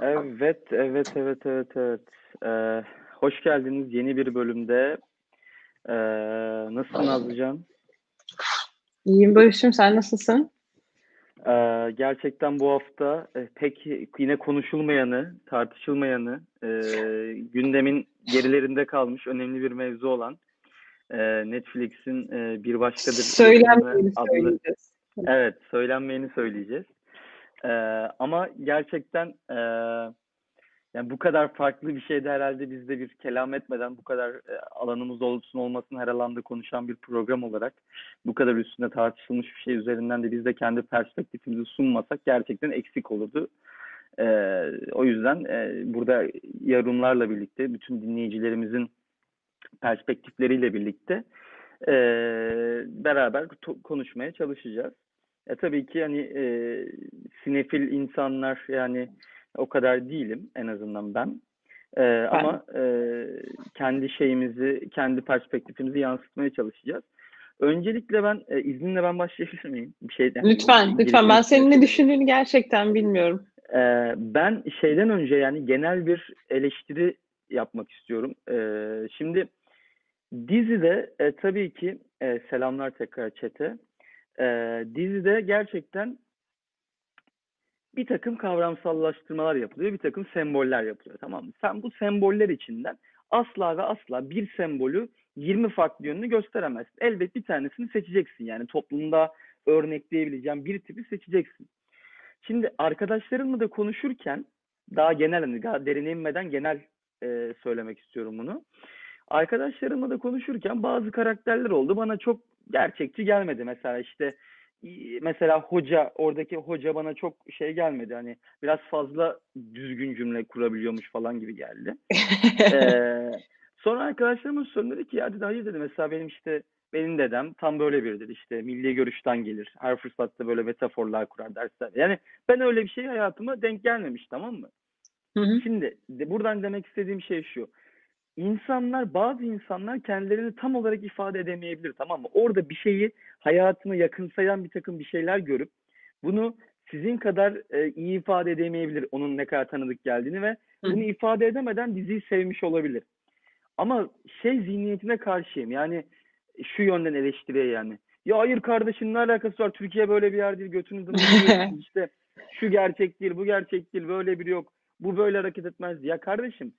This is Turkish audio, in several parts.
Evet, evet, evet, evet, evet. Ee, hoş geldiniz yeni bir bölümde. Ee, nasılsın Nazlıcan? İyiyim Barış'ım sen nasılsın? Ee, gerçekten bu hafta e, pek yine konuşulmayanı, tartışılmayanı, e, gündemin gerilerinde kalmış önemli bir mevzu olan e, Netflix'in e, Bir Başkadır Söylenmeyeni adlı, söyleyeceğiz. evet, söylenmeyeni söyleyeceğiz. Ee, ama gerçekten e, yani bu kadar farklı bir şeyde herhalde biz de bir kelam etmeden bu kadar e, alanımız olsun olmasın her alanda konuşan bir program olarak bu kadar üstünde tartışılmış bir şey üzerinden de biz de kendi perspektifimizi sunmasak gerçekten eksik olurdu. E, o yüzden e, burada yorumlarla birlikte bütün dinleyicilerimizin perspektifleriyle birlikte e, beraber konuşmaya çalışacağız. E, tabii ki hani e, sinefil insanlar yani o kadar değilim en azından ben. E, ben. Ama e, kendi şeyimizi, kendi perspektifimizi yansıtmaya çalışacağız. Öncelikle ben e, izninle ben başlayabilir miyim? Bir şeyden. Lütfen, lütfen. Ben senin ne düşündüğünü gerçekten bilmiyorum. E, ben şeyden önce yani genel bir eleştiri yapmak istiyorum. E, şimdi dizide e, tabii ki e, selamlar tekrar çete. E, dizide gerçekten bir takım kavramsallaştırmalar yapılıyor, bir takım semboller yapılıyor tamam mı? Sen bu semboller içinden asla ve asla bir sembolü 20 farklı yönünü gösteremezsin. Elbet bir tanesini seçeceksin yani toplumda örnekleyebileceğin bir tipi seçeceksin. Şimdi arkadaşlarımla da konuşurken daha genel hani daha derine inmeden genel e, söylemek istiyorum bunu. Arkadaşlarımla da konuşurken bazı karakterler oldu. Bana çok gerçekçi gelmedi. Mesela işte mesela hoca oradaki hoca bana çok şey gelmedi hani biraz fazla düzgün cümle kurabiliyormuş falan gibi geldi. ee, sonra arkadaşlarımın sorun dedi ki ya dedi hayır dedi mesela benim işte benim dedem tam böyle biridir işte milli görüşten gelir. Her fırsatta böyle metaforlar kurar dersler. Yani ben öyle bir şey hayatıma denk gelmemiş tamam mı? Hı hı. Şimdi de, buradan demek istediğim şey şu insanlar bazı insanlar kendilerini tam olarak ifade edemeyebilir tamam mı? Orada bir şeyi hayatını yakınsayan bir takım bir şeyler görüp bunu sizin kadar e, iyi ifade edemeyebilir onun ne kadar tanıdık geldiğini ve Hı. bunu ifade edemeden diziyi sevmiş olabilir. Ama şey zihniyetine karşıyım yani şu yönden eleştiriye yani. Ya hayır kardeşim ne alakası var Türkiye böyle bir yer değil götünüzü işte şu gerçek değil bu gerçek değil böyle biri yok bu böyle hareket etmez. Ya kardeşim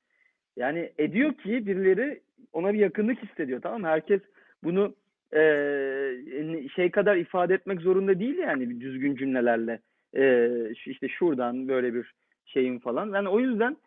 yani ediyor ki birileri ona bir yakınlık hissediyor tamam mı? Herkes bunu e, şey kadar ifade etmek zorunda değil yani bir düzgün cümlelerle. E, işte şuradan böyle bir şeyin falan. Yani o yüzden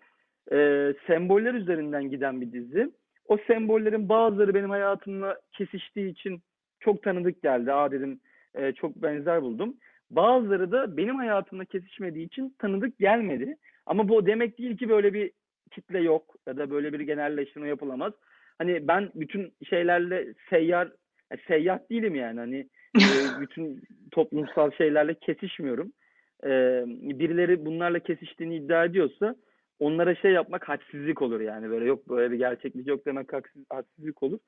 e, semboller üzerinden giden bir dizi. O sembollerin bazıları benim hayatımla kesiştiği için çok tanıdık geldi. Aa dedim e, çok benzer buldum. Bazıları da benim hayatımla kesişmediği için tanıdık gelmedi. Ama bu demek değil ki böyle bir kitle yok ya da böyle bir genelleştirme yapılamaz. Hani ben bütün şeylerle seyyar seyyah değilim yani hani e, bütün toplumsal şeylerle kesişmiyorum. Ee, birileri bunlarla kesiştiğini iddia ediyorsa onlara şey yapmak hadsizlik olur yani böyle yok böyle bir gerçeklik yok demek haksız, hadsizlik olur.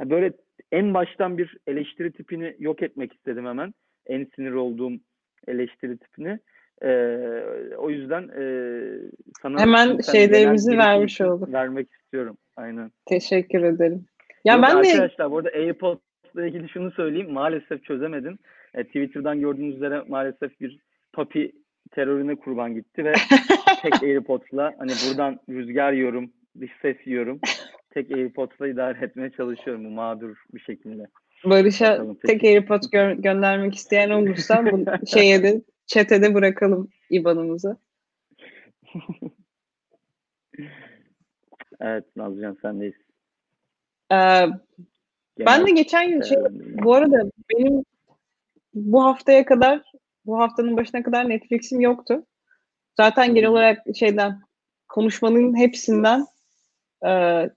Yani böyle en baştan bir eleştiri tipini yok etmek istedim hemen. En sinir olduğum eleştiri tipini. Ee, o yüzden e, sana hemen şeylerimizi vermiş olduk. Vermek istiyorum. Aynen. Teşekkür ederim. Ya Yok, ben arkadaşlar, de arkadaşlar burada AirPods'la ilgili şunu söyleyeyim. Maalesef çözemedim. E, Twitter'dan gördüğünüz üzere maalesef bir papi terörüne kurban gitti ve tek AirPods'la hani buradan rüzgar yiyorum, dış ses yiyorum. Tek AirPods'la idare etmeye çalışıyorum bu mağdur bir şekilde. Barış'a tek AirPods gö- göndermek isteyen olursa bu şeye de Çetede bırakalım IBAN'ımızı. evet Nazlıcan sendeyiz. Ee, ben de geçen gün şey, bu arada benim bu haftaya kadar, bu haftanın başına kadar Netflix'im yoktu. Zaten genel olarak şeyden, konuşmanın hepsinden e,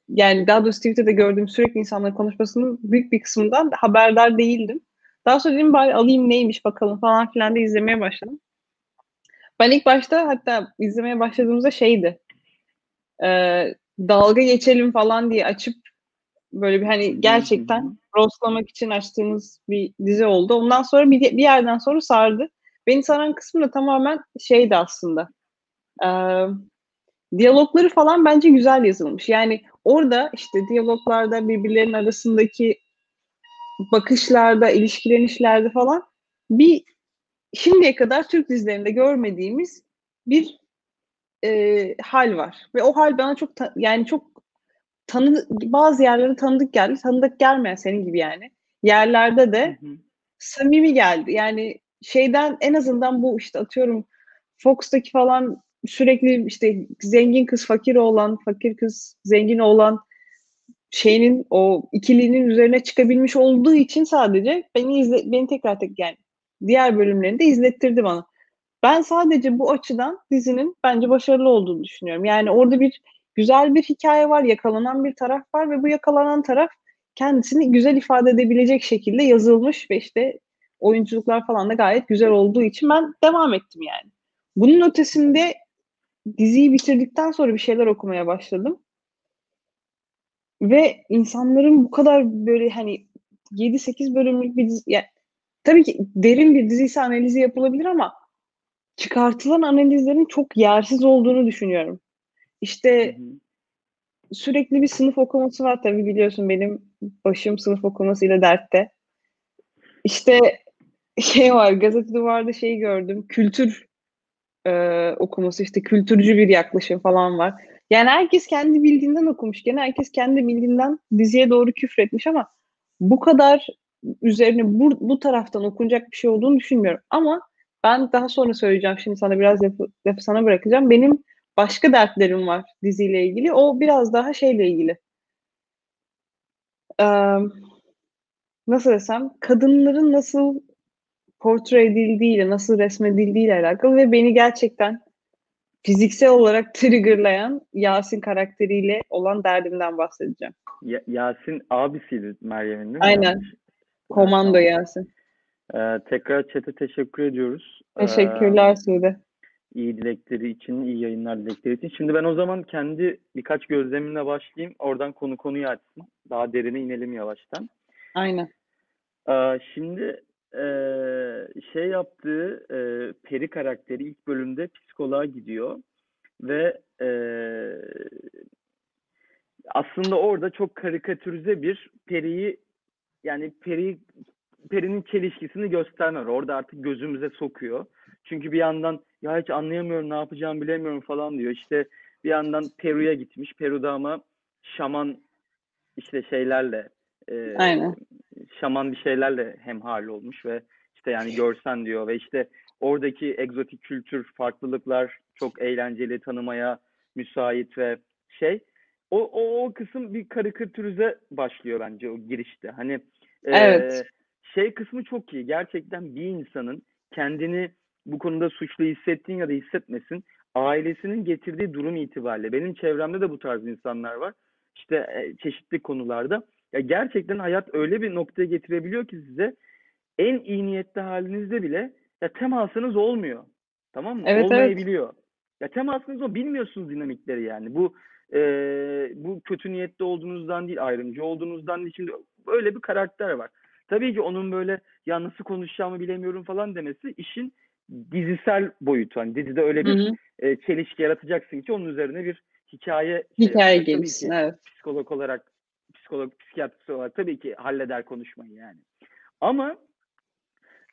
yani daha doğrusu Twitter'da gördüğüm sürekli insanların konuşmasının büyük bir kısmından haberdar değildim. Daha sonra dedim bari alayım neymiş bakalım falan filan da izlemeye başladım. Ben ilk başta hatta izlemeye başladığımızda şeydi. E, dalga geçelim falan diye açıp böyle bir hani gerçekten rostlamak için açtığımız bir dizi oldu. Ondan sonra bir, bir yerden sonra sardı. Beni saran kısmı da tamamen şeydi aslında. Eee, diyalogları falan bence güzel yazılmış. Yani orada, işte, diyaloglarda birbirlerinin arasındaki bakışlarda, ilişkilenişlerde falan bir şimdiye kadar Türk dizilerinde görmediğimiz bir, eee, hâl var ve o hâl bana çok ta yani çok tanıdı bazı yerlere tanıdık geldi. Tanıdık gelmeyen senin gibi yani yerlerde de Hı hı. samimi geldi. Yani şeyden en azından bu, işte, atıyorum Fox'taki falan sürekli, işte, zengin kız fakir oğlan, fakir kız zengin oğlan şeyinin, o ikilinin üzerine çıkabilmiş olduğu için sadece beni izle beni tekrar tek yani diğer bölümlerini de izlettirdi bana. Ben sadece bu açıdan dizinin bence başarılı olduğunu düşünüyorum. Yani orada bir güzel bir hikâye var, yakalanan bir taraf var ve bu yakalanan taraf kendisini güzel ifade edebilecek şekilde yazılmış ve, işte, oyunculuklar falan da gayet güzel olduğu için ben devam ettim yani. Bunun ötesinde diziyi bitirdikten sonra bir şeyler okumaya başladım. Ve insanların bu kadar böyle, hani, 7-8 bölümlük bir dizi ya tabii ki derin bir diziyse analizi yapılabilir ama çıkartılan analizlerin çok yersiz olduğunu düşünüyorum. Hı İşte hı. sürekli bir sınıf okuması var tabii biliyorsun benim başım sınıf okumasıyla dertte. İşte, şey var, Gazete Duvar'da şeyi gördüm, kültür, eee, okuması, işte, kültürcü bir yaklaşım falan var. Yani herkes kendi bildiğinden okumuş. Gene herkes kendi bildiğinden diziye doğru küfretmiş ama bu kadar üzerine bur bu taraftan okunacak bir şey olduğunu düşünmüyorum ama ben daha sonra söyleyeceğim. Şimdi sana biraz lafı lafı sana bırakacağım. Benim başka dertlerim var diziyle ilgili. O biraz daha şeyle ilgili. Emm, nasıl desem, kadınların nasıl portre edildiğiyle, nasıl resmedildiğiyle alakalı ve beni gerçekten fiziksel olarak trigger'layan Yasin karakteriyle olan derdimden bahsedeceğim. Ya Yasin abisiydi Meryem'in değil mi? Aynen. Komando Yasin. Eee, tekrar chat'e teşekkür ediyoruz. Teşekkürler Emm, Sude. iyi dilekleri için, iyi yayınlar dilekleri için. Şimdi ben o zaman kendi birkaç gözlemimle başlayayım. Oradan konu konuyu açsın. Daha derine inelim yavaştan. Aynen. Aaa, şimdi, eee, şey yaptığı, eee, Peri karakteri ilk bölümde psikoloğa gidiyor ve, eee, aslında orada çok karikatürize bir Peri'yi yani Peri Peri'nin çelişkisini gösterme. Orada artık gözümüze sokuyor. Çünkü bir yandan "Ya hiç anlayamıyorum, ne yapacağımı bilemiyorum." falan diyor. İşte bir yandan Peru'ya gitmiş. Peru'da ama şaman, işte, şeylerle, eee, Aynen. Şaman bir şeylerle hemhâl olmuş ve, işte, yani "Görsen." diyor ve, işte, oradaki egzotik kültür, farklılıklar çok eğlenceli, tanımaya müsait ve şey. O o o kısım bir karikatürize başlıyor bence o girişte. Hani, Evet. eee, şey kısmı çok iyi. Gerçekten bir insanın kendini bu konuda suçlu hissetsin ya da hissetmesin, ailesinin getirdiği durum itibariyle benim çevremde de bu tarz insanlar var. İşte, eee, çeşitli konularda. Ya, gerçekten hayat öyle bir noktaya getirebiliyor ki size en iyi niyetli hâlinizde bile ya temasınız olmuyor. Tamam mı? Evet, evet. Olmayabiliyor. Ya temasınız o bilmiyorsunuz dinamikleri yani. Bu, eee, bu kötü niyetli olduğunuzdan değil, ayrımcı olduğunuzdan değil. Şimdi öyle bir karakter var. Tabii ki onun böyle "Ya nasıl konuşacağımı bilemiyorum." falan demesi işin dizisel boyutu. Hani dizide öyle Hı bir, hı. eee, çelişki yaratacaksın ki onun üzerine bir hikâye şey yapacak. Tabii gelişsin, evet. psikolog olarak, psikolog, psikiyatrist olarak tabii ki halleder konuşmayı yani. Ama,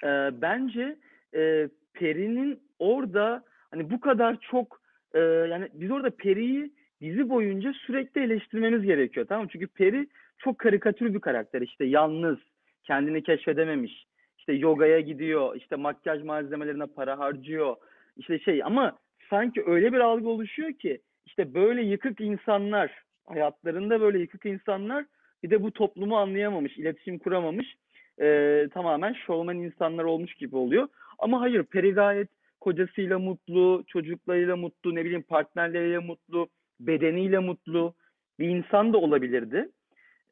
eee, bence, eee, Peri'nin orada, hani, bu kadar çok, eee, yani biz orada Peri'yi dizi boyunca sürekli eleştirmemiz gerekiyor, tamam mı? Çünkü Peri çok karikatür bir karakter. İşte yalnız, kendini keşfedememiş, işte yogaya gidiyor, işte makyaj malzemelerine para harcıyor, işte şey ama sanki öyle bir algı oluşuyor ki, işte böyle yıkık insanlar, hayatlarında böyle yıkık insanlar bir de bu toplumu anlayamamış, iletişim kuramamış, eee, tamamen şovmen insanlar olmuş gibi oluyor. Ama hayır, Peri gayet kocasıyla mutlu, çocuklarıyla mutlu, ne bileyim partnerleriyle mutlu, bedeniyle mutlu bir insan da olabilirdi.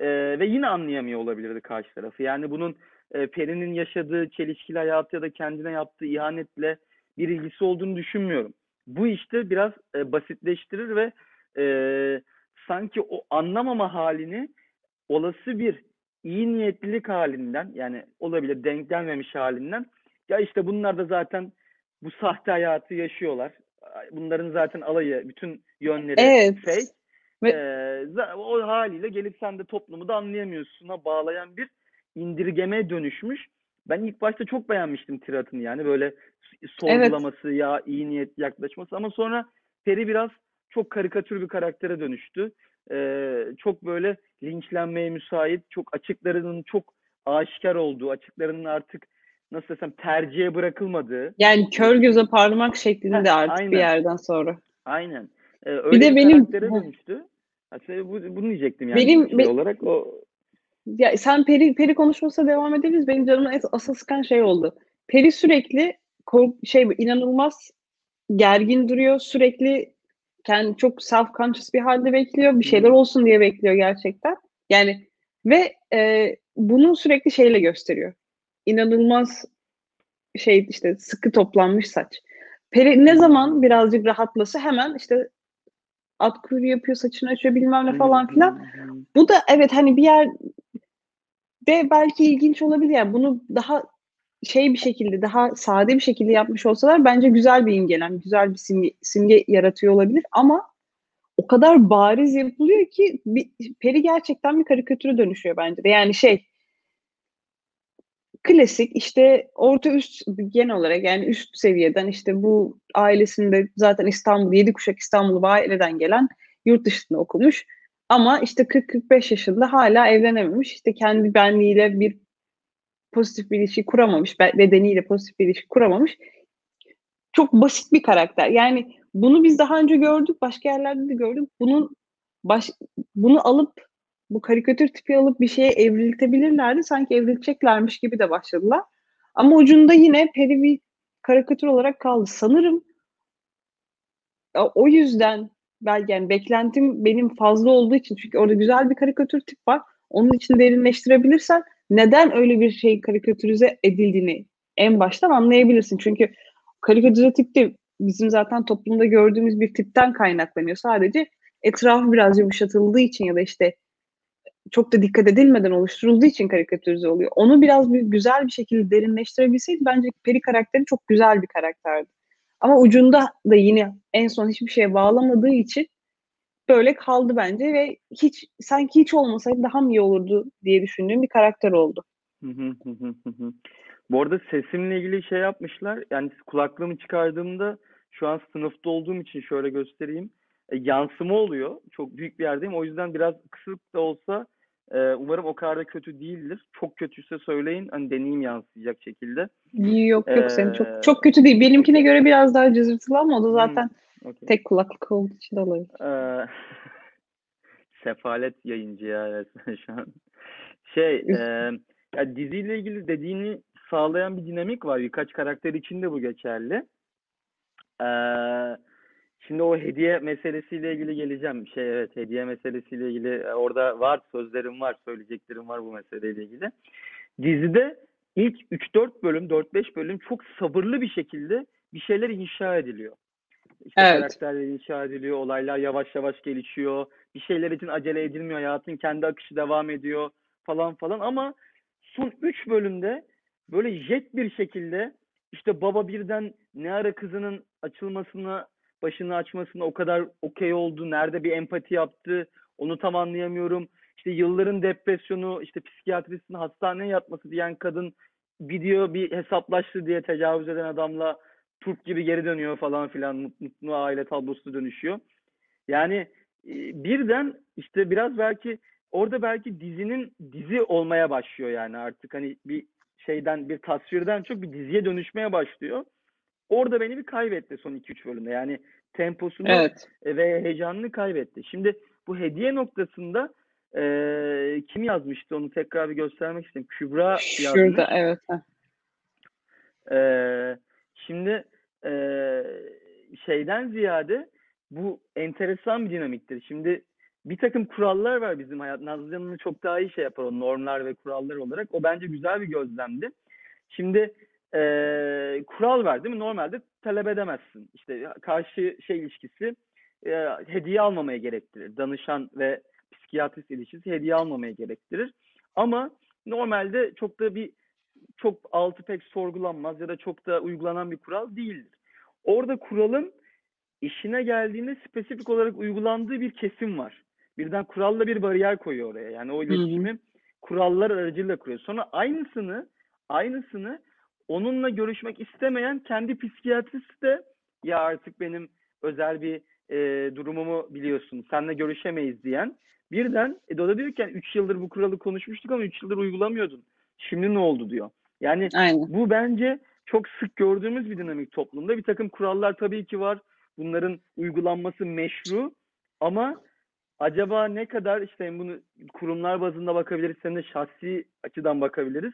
Eee, ve yine anlayamıyor olabilirdi karşı tarafı. Yani bunun, eee, Peri'nin yaşadığı çelişkili hayatı ya da kendine yaptığı ihanetle bir ilgisi olduğunu düşünmüyorum. Bu işte biraz, eee, basitleştirir ve, eee, sanki o anlamama hâlini olası bir iyi niyetlilik hâlinden, yani olabilir denk gelmemiş hâlinden, "Ya, işte bunlar da zaten bu sahte hayatı yaşıyorlar. bunların zaten alayı, bütün yönleri Evet. fake. Ve Ee, o haliyle gelip sen de toplumu da anlayamıyorsun'a bağlayan bir indirgeme dönüşmüş. Ben ilk başta çok beğenmiştim tiratını yani böyle s- evet. sorgulaması ya iyi niyet yaklaşması ama sonra Peri biraz çok karikatür bir karaktere dönüştü. Ee, çok böyle linçlenmeye müsait, çok açıklarının çok aşikar olduğu, açıklarının artık nasıl desem tercihe bırakılmadığı. Yani kör göze parmak şeklinde artık bir aynen. yerden sonra. Aynen. Ee, Bir öyle de bir benim dönüştü. Aslında bu, bunu diyecektim yani benim şey be- olarak o ya sen Peri Peri konuşmasına devam edebiliriz. Benim canımı asıl sıkan şey oldu. Peri sürekli kork- şey inanılmaz gergin duruyor. Sürekli kendi çok self conscious bir halde bekliyor. Bir şeyler olsun diye bekliyor gerçekten. Yani ve e, bunu sürekli şeyle gösteriyor. İnanılmaz şey işte sıkı toplanmış saç. Peri ne zaman birazcık rahatlasa hemen işte at kuyruğu yapıyor, saçını açıyor bilmem ne falan filan. Bu da evet hani bir yer de belki ilginç olabilir yani bunu daha şey bir şekilde daha sade bir şekilde yapmış olsalar bence güzel bir imgelem, güzel bir simge, simge yaratıyor olabilir ama o kadar bariz yapılıyor ki bir, Peri gerçekten bir karikatüre dönüşüyor bence de. Yani şey klasik işte orta üst genel olarak yani üst seviyeden işte bu ailesinde zaten İstanbul, yedi kuşak İstanbul'u aileden gelen yurt dışında okumuş. Ama işte 40-45 yaşında hala evlenememiş. İşte kendi benliğiyle bir pozitif bir ilişki kuramamış. be- Bedeniyle pozitif bir ilişki kuramamış. Çok basit bir karakter. Yani bunu biz daha önce gördük. Başka yerlerde de gördük. Bunun baş, bunu alıp bu karikatür tipi alıp bir şeye evriltebilirlerdi. Sanki evrileceklermiş gibi de başladılar. Ama ucunda yine Peri bir karikatür olarak kaldı. Sanırım o yüzden belki yani beklentim benim fazla olduğu için çünkü orada güzel bir karikatür tip var. Onun için derinleştirebilirsen neden öyle bir şey karikatürize edildiğini en baştan anlayabilirsin. Çünkü karikatürize tip de bizim zaten toplumda gördüğümüz bir tipten kaynaklanıyor. Sadece etrafı biraz yumuşatıldığı için ya da işte çok da dikkat edilmeden oluşturulduğu için karikatürize oluyor. Onu biraz bir güzel bir şekilde derinleştirebilseydi bence Peri karakteri çok güzel bir karakterdi. Ama ucunda da yine en son hiçbir şeye bağlamadığı için böyle kaldı bence ve hiç sanki hiç olmasaydı daha mı iyi olurdu diye düşündüğüm bir karakter oldu. Hı hı hı hı hı hı. Bu arada sesimle ilgili şey yapmışlar. Yani kulaklığımı çıkardığımda şu an sınıfta olduğum için şöyle göstereyim. E, yansıma oluyor. Çok büyük bir yerdeyim. O yüzden biraz kısık da olsa e, umarım o kadar da kötü değildir. Çok kötüyse söyleyin. Hani deneyim yansıyacak şekilde. Yok yok senin Ee, çok çok kötü değil. Benimkine göre biraz daha cızırtılı ama o da Hı, zaten okey. tek kulaklık olduğu için olabilir. Ee, sefalet yayıncı ya resmen şu an. Şey, e, ya diziyle ilgili dediğini sağlayan bir dinamik var. Birkaç karakter için de bu geçerli. Ee, şimdi o hediye meselesiyle ilgili geleceğim. Şey evet hediye meselesiyle ilgili e, orada var sözlerim var, söyleyeceklerim var bu meseleyle ilgili. Dizide ilk 3-4 bölüm, 4-5 bölüm çok sabırlı bir şekilde bir şeyler inşa ediliyor. İşte Evet. karakterler inşa ediliyor, olaylar yavaş yavaş gelişiyor. Bir şeyler için acele edilmiyor, hayatın kendi akışı devam ediyor falan falan ama son 3 bölümde böyle jet bir şekilde işte baba birden ne ara kızının açılmasına, başını açmasına o kadar okey oldu, nerede bir empati yaptı, onu tam anlayamıyorum. İşte yılların depresyonu, işte psikiyatristin hastaneye yatması diyen kadın gidiyor bir hesaplaştı diye tecavüz eden adamla Türk gibi geri dönüyor falan filan mut- mutlu aile tablosu dönüşüyor. Yani e, birden işte biraz belki orada belki dizinin dizi olmaya başlıyor yani artık hani bir şeyden bir tasvirden çok bir diziye dönüşmeye başlıyor. Orada beni bir kaybetti son 2-3 bölümde. Yani temposunu Evet. e, ve heyecanını kaybetti. Şimdi bu hediye noktasında e, kim yazmıştı onu tekrar bir göstermek istedim. Kübra yazmış. Şurada evet. Ee, şimdi ee, şeyden ziyade bu enteresan bir dinamiktir. Şimdi bir takım kurallar var bizim hayat. Nazlı çok daha iyi şey yapar o normlar ve kurallar olarak. O bence güzel bir gözlemdi. Şimdi ee, kural var değil mi? Normalde talep edemezsin. İşte karşı şey ilişkisi ee, hediye almamaya gerektirir. Danışan ve psikiyatrist ilişkisi hediye almamaya gerektirir. Ama normalde çok da bir çok altı pek sorgulanmaz ya da çok da uygulanan bir kural değildir. Orada kuralın işine geldiğinde spesifik olarak uygulandığı bir kesim var. Birden kuralla bir bariyer koyuyor oraya. Yani o iletişimi kurallar aracılığıyla kuruyor. Sonra aynısını aynısını onunla görüşmek istemeyen kendi psikiyatrist de ya artık benim özel bir e, durumumu biliyorsun. Seninle görüşemeyiz diyen. Birden e, Doda diyor ki 3 yıldır bu kuralı konuşmuştuk ama 3 yıldır uygulamıyordun. Şimdi ne oldu diyor. Yani Aynen. bu bence çok sık gördüğümüz bir dinamik toplumda. Bir takım kurallar tabii ki var. Bunların uygulanması meşru ama acaba ne kadar işte bunu kurumlar bazında bakabiliriz hem de şahsi açıdan bakabiliriz.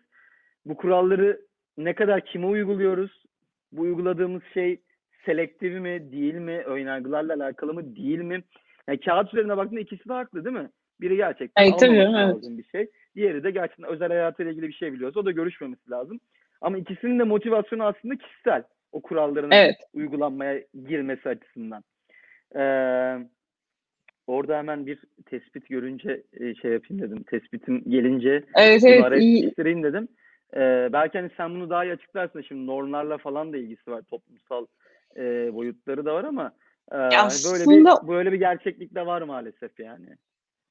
Bu kuralları ne kadar kime uyguluyoruz? Bu uyguladığımız şey selektif mi değil mi? Önyargılarla alakalı mı değil mi? Yani kağıt üzerine baktığında ikisi de haklı değil mi? Biri gerçekten evet, lazım evet. bir şey. Diğeri de gerçekten özel hayatıyla ilgili bir şey biliyorsa o da görüşmemesi lazım. Ama ikisinin de motivasyonu aslında kişisel. O kuralların evet. uygulanmaya girmesi açısından. Ee, orada hemen bir tespit görünce e, şey yapayım dedim. Tespitim gelince evet, evet, iyi. dedim. Ee, belki hani sen bunu daha iyi açıklarsın. Şimdi normlarla falan da ilgisi var. Toplumsal e, boyutları da var ama e, aslında, böyle bir böyle bir gerçeklik de var maalesef yani.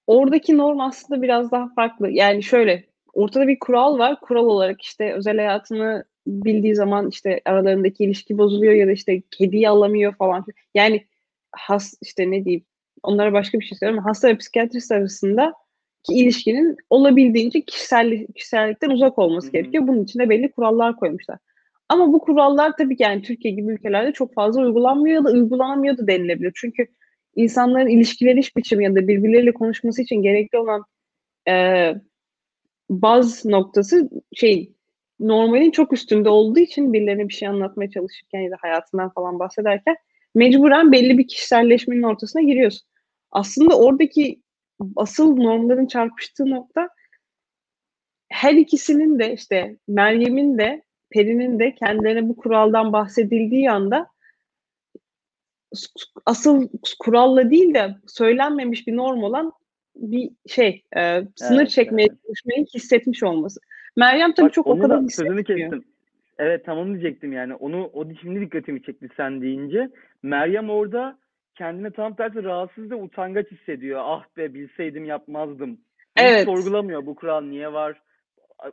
Oradaki norm aslında biraz daha farklı. Yani şöyle ortada bir kural var. Kural olarak işte özel hayatını bildiği zaman işte aralarındaki ilişki bozuluyor ya da işte kediyi alamıyor falan. Yani has işte ne diyeyim onlara başka bir şey söylüyorum hasta ve psikiyatrist arasında ki ilişkinin olabildiğince kişisel, kişisellikten uzak olması gerekiyor. Bunun için de belli kurallar koymuşlar. Ama bu kurallar tabii ki yani Türkiye gibi ülkelerde çok fazla uygulanmıyor ya da uygulanamıyor da denilebilir. Çünkü insanların ilişkileriş biçimi ya da birbirleriyle konuşması için gerekli olan e, baz noktası şey normalin çok üstünde olduğu için birilerine bir şey anlatmaya çalışırken ya da hayatından falan bahsederken mecburen belli bir kişiselleşmenin ortasına giriyorsun. Aslında oradaki asıl normların çarpıştığı nokta her ikisinin de işte Meryem'in de Peri'nin de kendilerine bu kuraldan bahsedildiği anda asıl kuralla değil de söylenmemiş bir norm olan bir şey e, sınır evet, çekmeye evet. çalışmayı hissetmiş olması. Meryem tabii Bak, çok o kadar hissetmiyor. kestim. Evet tamam diyecektim yani. Onu o şimdi dikkatimi çekti sen deyince. Meryem orada kendine tam tersi rahatsız ve utangaç hissediyor. Ah be bilseydim yapmazdım. Evet. Hiç sorgulamıyor bu kural niye var?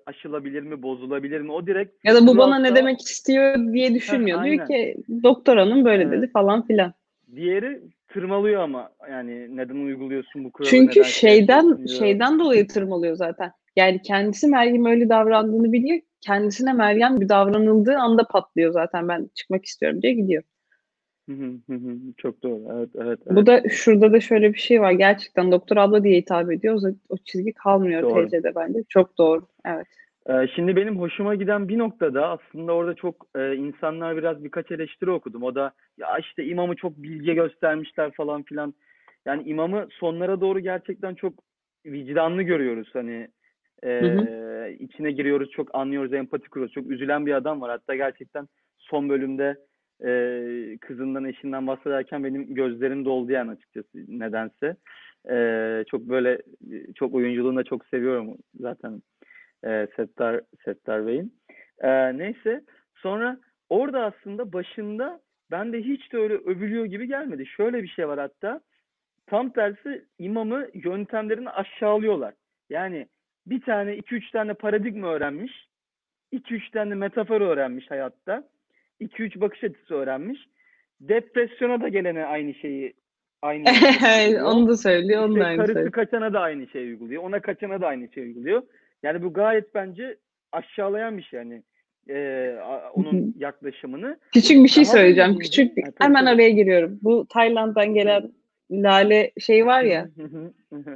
Aşılabilir mi, bozulabilir mi? O direkt ya da bu bana ne demek istiyor diye düşünmüyor. Heh, Diyor ki doktor hanım böyle evet. dedi falan filan. Diğeri tırmalıyor ama yani neden uyguluyorsun bu kuralı? Çünkü şeyden şeyden dolayı tırmalıyor zaten. Yani kendisi Meryem öyle davrandığını biliyor. Kendisine Meryem bir davranıldığı anda patlıyor zaten ben çıkmak istiyorum diye gidiyor. Çok doğru. Evet, evet, evet. Bu da şurada da şöyle bir şey var. Gerçekten doktor abla diye hitap ediyoruz. O, o çizgi kalmıyor doğru. TC'de bence. Çok doğru. Evet. Ee, şimdi benim hoşuma giden bir noktada aslında orada çok e, insanlar biraz birkaç eleştiri okudum. O da ya işte imamı çok bilge göstermişler falan filan. Yani imamı sonlara doğru gerçekten çok vicdanlı görüyoruz. Hani e, hı hı. içine giriyoruz, çok anlıyoruz, empati kuruyoruz. Çok üzülen bir adam var. Hatta gerçekten son bölümde e, kızından eşinden bahsederken benim gözlerim doldu yani açıkçası nedense. E, çok böyle çok oyunculuğunu da çok seviyorum zaten e, Settar, Settar Bey'in. E, neyse sonra orada aslında başında ben de hiç de öyle övülüyor gibi gelmedi. Şöyle bir şey var hatta tam tersi imamı yöntemlerini aşağılıyorlar. Yani bir tane iki üç tane paradigma öğrenmiş. iki üç tane metafor öğrenmiş hayatta 2-3 bakış açısı öğrenmiş. Depresyona da gelene aynı şeyi aynı şeyi onu da söylüyor. Onu işte aynı karısı söylüyor. kaçana da aynı şeyi uyguluyor. Ona kaçana da aynı şeyi uyguluyor. Yani bu gayet bence aşağılayan bir şey yani. Ee, onun yaklaşımını. Küçük bir şey söyleyeceğim. Küçük bir, hemen araya giriyorum. Bu Tayland'dan gelen lale şey var ya.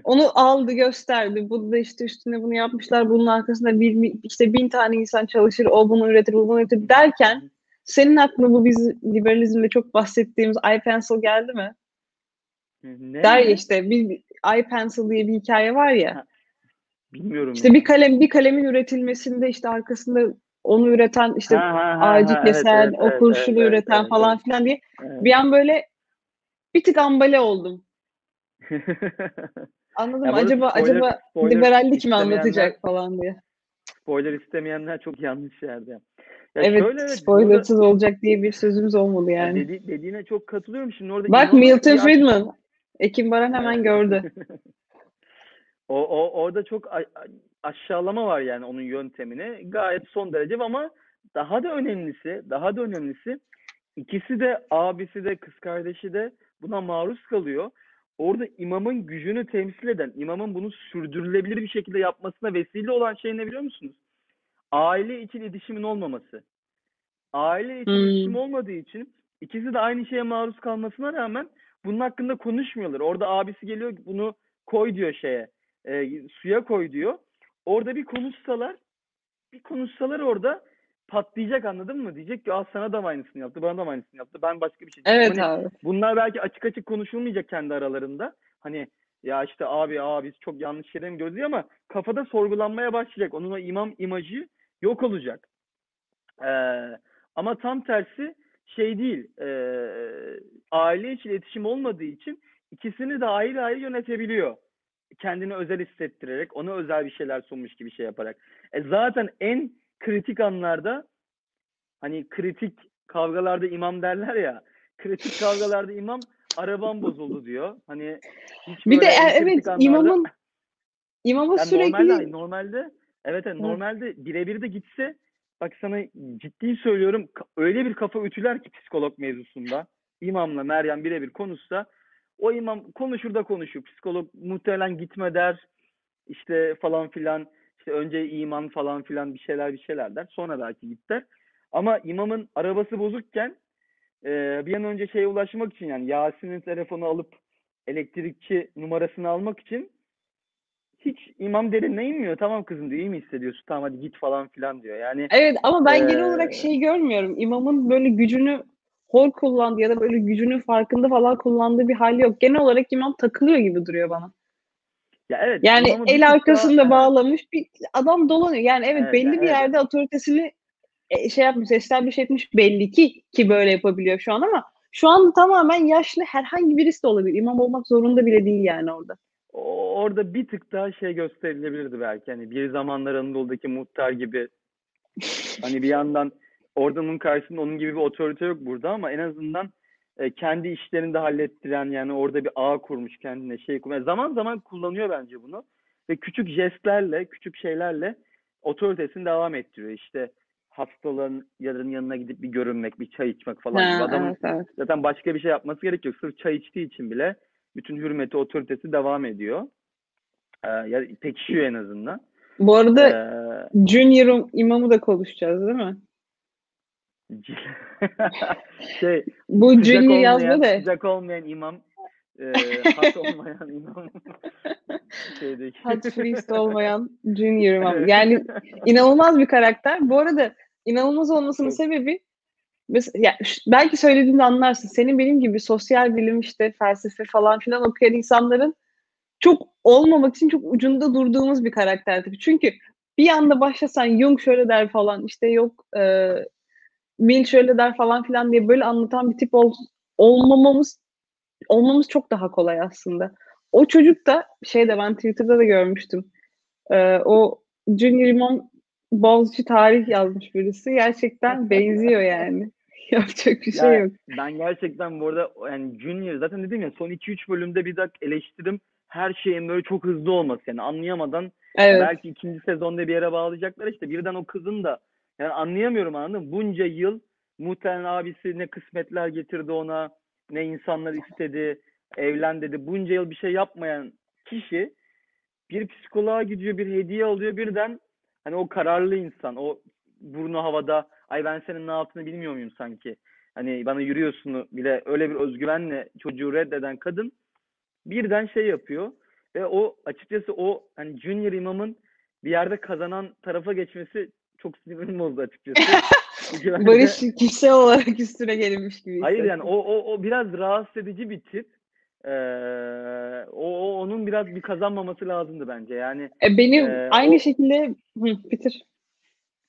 onu aldı gösterdi. Bu da işte üstüne bunu yapmışlar. Bunun arkasında bir işte bin tane insan çalışır. O bunu üretir, bu bunu üretir derken senin aklına bu biz liberalizmde çok bahsettiğimiz iPencil geldi mi? Ne? Der ya işte bir iPencil diye bir hikaye var ya. bilmiyorum. İşte ya. bir kalem bir kalemin üretilmesinde işte arkasında onu üreten işte ha, ha, ağacı ha, kesen, evet, o kurşunu evet, üreten evet, falan evet. filan diye evet. bir an böyle bir tık ambale oldum. Anladım. Ya acaba spoiler, acaba spoiler liberallik mi anlatacak falan diye. Spoiler istemeyenler çok yanlış yerde. Ya evet, şöyle, spoilersız burada, olacak diye bir sözümüz olmadı yani. Dedi, dediğine çok katılıyorum. Şimdi orada Bak Milton Friedman. Ekim Baran hemen gördü. o, o orada çok aşağılama var yani onun yöntemine. Gayet son derece ama daha da önemlisi, daha da önemlisi ikisi de abisi de kız kardeşi de buna maruz kalıyor. Orada imamın gücünü temsil eden, imamın bunu sürdürülebilir bir şekilde yapmasına vesile olan şey ne biliyor musunuz? Aile için iletişimin olmaması. Aile için hmm. iletişim olmadığı için ikisi de aynı şeye maruz kalmasına rağmen bunun hakkında konuşmuyorlar. Orada abisi geliyor bunu koy diyor şeye, e, suya koy diyor. Orada bir konuşsalar, bir konuşsalar orada patlayacak anladın mı? Diyecek ki sana da aynısını yaptı, bana da aynısını yaptı. Ben başka bir şey Evet hani, abi. Bunlar belki açık açık konuşulmayacak kendi aralarında. Hani ya işte abi abi biz çok yanlış şeyler mi diyor ama kafada sorgulanmaya başlayacak. Onun o imam imajı yok olacak. Ee, ama tam tersi şey değil. E, aile içi iletişim olmadığı için ikisini de ayrı ayrı yönetebiliyor. Kendini özel hissettirerek, ona özel bir şeyler sunmuş gibi şey yaparak. E zaten en kritik anlarda hani kritik kavgalarda imam derler ya. Kritik kavgalarda imam arabam bozuldu diyor. Hani bir de e, evet anlarda, imamın imamın yani sürekli normalde, normalde evet yani normalde birebir de gitse bak sana ciddi söylüyorum öyle bir kafa ütüler ki psikolog mevzusunda. İmamla Meryem birebir konuşsa o imam konuşur da konuşur. Psikolog muhtemelen gitme der işte falan filan işte önce iman falan filan bir şeyler bir şeyler der. Sonra belki git der. Ama imamın arabası bozukken e, bir an önce şeye ulaşmak için yani Yasin'in telefonu alıp elektrikçi numarasını almak için hiç imam derinine inmiyor. Tamam kızım diyor iyi mi hissediyorsun? Tamam hadi git falan filan diyor. Yani Evet ama ben ee... genel olarak şey görmüyorum. İmamın böyle gücünü hor kullandı ya da böyle gücünün farkında falan kullandığı bir hali yok. Genel olarak imam takılıyor gibi duruyor bana. Ya evet. Yani el arkasında daha, bağlamış bir adam dolanıyor. Yani evet, evet belli yani, bir evet. yerde otoritesini e, şey yapmış, establish etmiş belli ki ki böyle yapabiliyor şu an ama şu an tamamen yaşlı herhangi birisi de olabilir. İmam olmak zorunda bile değil yani orada. Orada bir tık daha şey gösterilebilirdi belki. Hani bir zamanlar Anadolu'daki muhtar gibi hani bir yandan oradanın karşısında onun gibi bir otorite yok burada ama en azından e, kendi işlerini de hallettiren yani orada bir ağ kurmuş kendine şey kurmuş. Zaman zaman kullanıyor bence bunu ve küçük jestlerle, küçük şeylerle otoritesini devam ettiriyor. İşte hastaların yarın yanına gidip bir görünmek, bir çay içmek falan ha, gibi. Adamın evet, evet. zaten başka bir şey yapması gerek yok. Sırf çay içtiği için bile bütün hürmeti, otoritesi devam ediyor. Ee, ya pekişiyor en azından. Bu arada ee, Junior imamı da konuşacağız değil mi? şey, Bu Junior yazma da. Sıcak olmayan imam e, hat olmayan imam şeydeki. Hat priest olmayan Junior imam. Yani inanılmaz bir karakter. Bu arada inanılmaz olmasının sebebi mesela, ya, belki söylediğinde anlarsın. Senin benim gibi sosyal bilim işte felsefe falan filan okuyan insanların çok olmamak için çok ucunda durduğumuz bir karakter tipi. Çünkü bir anda başlasan Jung şöyle der falan işte yok e, Mill şöyle der falan filan diye böyle anlatan bir tip ol, olmamamız olmamız çok daha kolay aslında. O çocuk da şey de ben Twitter'da da görmüştüm. E, o Junior Imam Boğaziçi tarih yazmış birisi. Gerçekten benziyor yani. Yapacak bir şey yok. Ben gerçekten bu arada yani Junior zaten dedim ya son 2-3 bölümde bir dakika eleştirim her şeyin böyle çok hızlı olması yani anlayamadan evet. belki ikinci sezonda bir yere bağlayacaklar işte birden o kızın da yani anlayamıyorum anladın mı? Bunca yıl muhtemelen abisi ne kısmetler getirdi ona ne insanlar istedi evlen dedi. Bunca yıl bir şey yapmayan kişi bir psikoloğa gidiyor bir hediye alıyor birden. Hani o kararlı insan o burnu havada ay ben senin ne yaptığını bilmiyor muyum sanki? Hani bana yürüyorsun bile öyle bir özgüvenle çocuğu reddeden kadın birden şey yapıyor ve o açıkçası o hani Junior imamın bir yerde kazanan tarafa geçmesi çok sinirim bozdu açıkçası. Barış kişisel olarak üstüne gelinmiş gibi. Hayır yani o, o, o biraz rahatsız edici bir tip. Ee, o, o onun biraz bir kazanmaması lazımdı bence. Yani e, benim e, aynı o, şekilde Hı, bitir.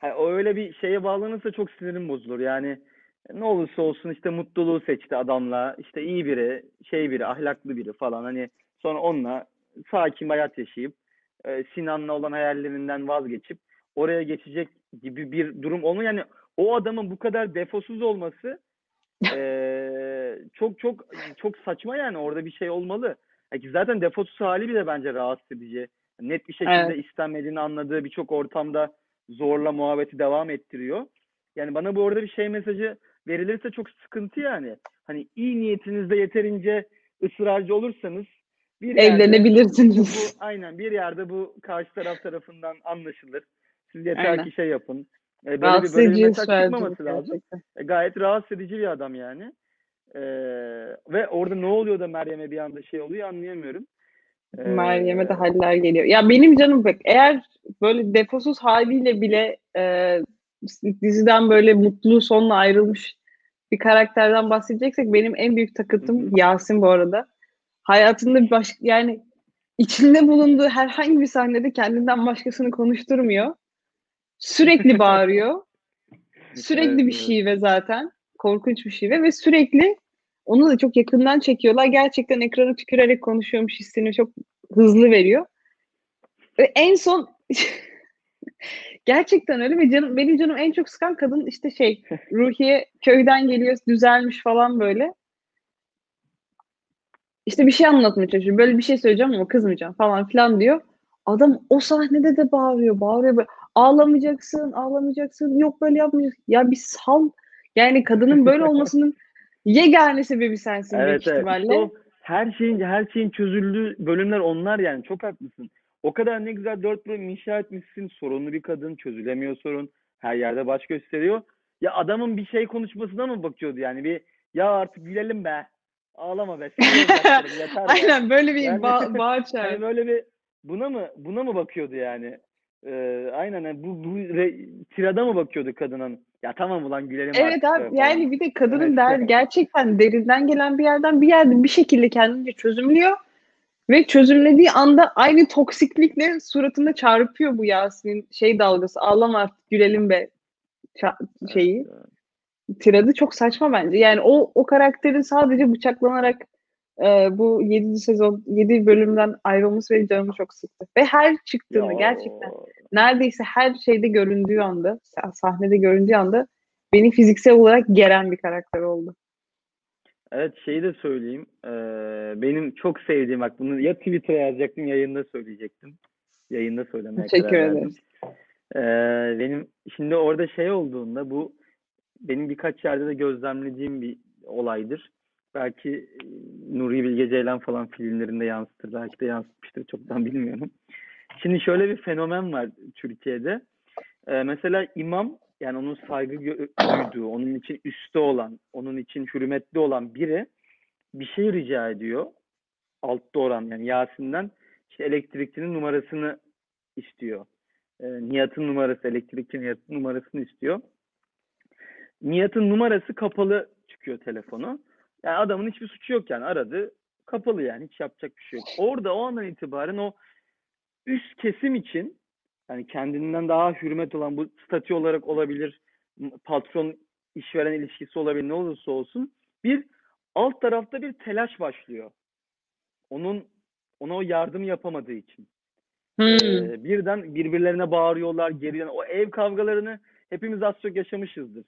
Yani o öyle bir şeye bağlanırsa çok sinirim bozulur. Yani ne olursa olsun işte mutluluğu seçti adamla. İşte iyi biri, şey biri, ahlaklı biri falan. Hani sonra onunla sakin hayat yaşayıp e, Sinan'la olan hayallerinden vazgeçip oraya geçecek gibi bir durum olma. Yani o adamın bu kadar defosuz olması eee, çok çok çok saçma yani orada bir şey olmalı. Yani zaten defosuz hali bile bence rahatsız edici. Net bir şekilde Evet. istenmediğini anladığı birçok ortamda zorla muhabbeti devam ettiriyor. Yani bana bu orada bir şey mesajı verilirse çok sıkıntı yani. Hani iyi niyetinizde yeterince ısrarcı olursanız bir yerde Evlenebilirsiniz. bu aynen bir yerde bu karşı taraf tarafından anlaşılır. Siz yeter Aynen. ki şey yapın. E, böyle bir Rahatsız böyle bir mesaj çıkmaması lazım. E, gayet rahatsız edici bir adam yani. E, ve orada ne oluyor da Meryem'e bir anda şey oluyor anlayamıyorum. E, Meryem'e de haller geliyor. Ya benim canım bak eğer böyle defosuz haliyle bile e, diziden böyle mutlu sonla ayrılmış bir karakterden bahsedeceksek benim en büyük takıntım Hı hı. Yasin bu arada. Hayatında bir baş, yani içinde bulunduğu herhangi bir sahnede kendinden başkasını konuşturmuyor. Sürekli bağırıyor. Sürekli Evet, bir evet. şive zaten. Korkunç bir şive ve sürekli onu da çok yakından çekiyorlar. Gerçekten ekrana tükürerek konuşuyormuş hissini çok hızlı veriyor. Ve en son gerçekten öyle ve canım benim canım en çok sıkan kadın işte şey Ruhiye köyden geliyor düzelmiş falan böyle. İşte bir şey anlatmaya çalışıyor. Böyle bir şey söyleyeceğim ama kızmayacağım falan filan diyor. Adam o sahnede de bağırıyor, bağırıyor böyle. Ağlamayacaksın, ağlamayacaksın. Yok böyle yapmayacaksın. Ya bir sal. Yani kadının böyle olmasının yegane sebebi sensin büyük Evet evet. ihtimalle. İşte o her şeyin her şeyin çözüldüğü bölümler onlar yani çok haklısın. O kadar ne güzel dört bölüm inşa etmişsin. Sorunlu bir kadın, çözülemiyor sorun. Her yerde baş gösteriyor. Ya adamın bir şey konuşmasına mı bakıyordu yani bir ya artık gülelim be. Ağlama be. yeter. Aynen böyle bir Yani- ba- bağır çağır. Hani böyle bir buna mı buna mı bakıyordu yani? Ee, aynen yani bu bu re, tirada mı bakıyordu kadının? Ya tamam ulan gülelim Evet artık abi falan. yani bir de kadının Evet. der gerçekten derinden gelen bir yerden bir yerde bir şekilde kendince çözümlüyor ve çözümlediği anda aynı toksiklikle suratına çarpıyor bu Yasin'in şey dalgası ağlama artık gülelim be şeyi Evet. tiradı çok saçma bence. Yani o o karakterin sadece bıçaklanarak e, bu 7. sezon 7 bölümden ayrılması benim canımı çok sıktı. Ve her çıktığında Ya, gerçekten neredeyse her şeyde göründüğü anda, sah- sahnede göründüğü anda beni fiziksel olarak geren bir karakter oldu. Evet şeyi de söyleyeyim. Ee, benim çok sevdiğim bak bunu ya Twitter'a yazacaktım yayında söyleyecektim. Yayında söylemeye Teşekkür karar verdim. Ee, benim şimdi orada şey olduğunda bu benim birkaç yerde de gözlemlediğim bir olaydır. Belki e, Nuri Bilge Ceylan falan filmlerinde yansıtır. Belki de yansıtmıştır. Çoktan bilmiyorum. Şimdi şöyle bir fenomen var Türkiye'de. Ee, mesela imam yani onun saygı duyduğu, onun için üstte olan, onun için hürmetli olan biri bir şey rica ediyor. Altta olan yani Yasin'den işte elektrikçinin numarasını istiyor. Ee, Nihat'ın numarası, elektrikçi Nihat'ın numarasını istiyor. Nihat'ın numarası kapalı çıkıyor telefonu. Yani adamın hiçbir suçu yok yani aradı. Kapalı yani hiç yapacak bir şey yok. Orada o andan itibaren o üst kesim için yani kendinden daha hürmet olan bu statü olarak olabilir, patron işveren ilişkisi olabilir ne olursa olsun bir alt tarafta bir telaş başlıyor. Onun ona o yardım yapamadığı için. Hmm. Ee, birden birbirlerine bağırıyorlar, geriden o ev kavgalarını hepimiz az çok yaşamışızdır.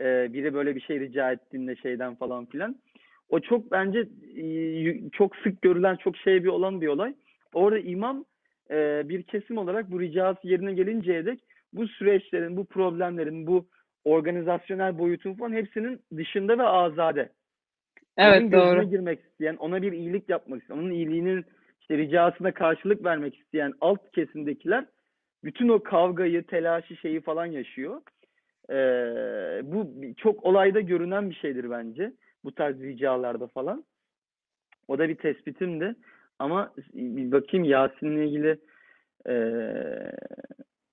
Ee, biri böyle bir şey rica ettiğinde şeyden falan filan. O çok bence e, çok sık görülen, çok şey bir olan bir olay. Orada imam e, bir kesim olarak bu ricası yerine gelinceye dek bu süreçlerin, bu problemlerin, bu organizasyonel boyutun falan hepsinin dışında ve azade. Evet Onun doğru. girmek isteyen, ona bir iyilik yapmak isteyen, onun iyiliğinin işte ricasına karşılık vermek isteyen alt kesimdekiler bütün o kavgayı, telaşı şeyi falan yaşıyor. Ee, bu çok olayda görünen bir şeydir bence. Bu tarz ricalarda falan. O da bir tespitimdi. Ama bir bakayım Yasin'le ilgili eee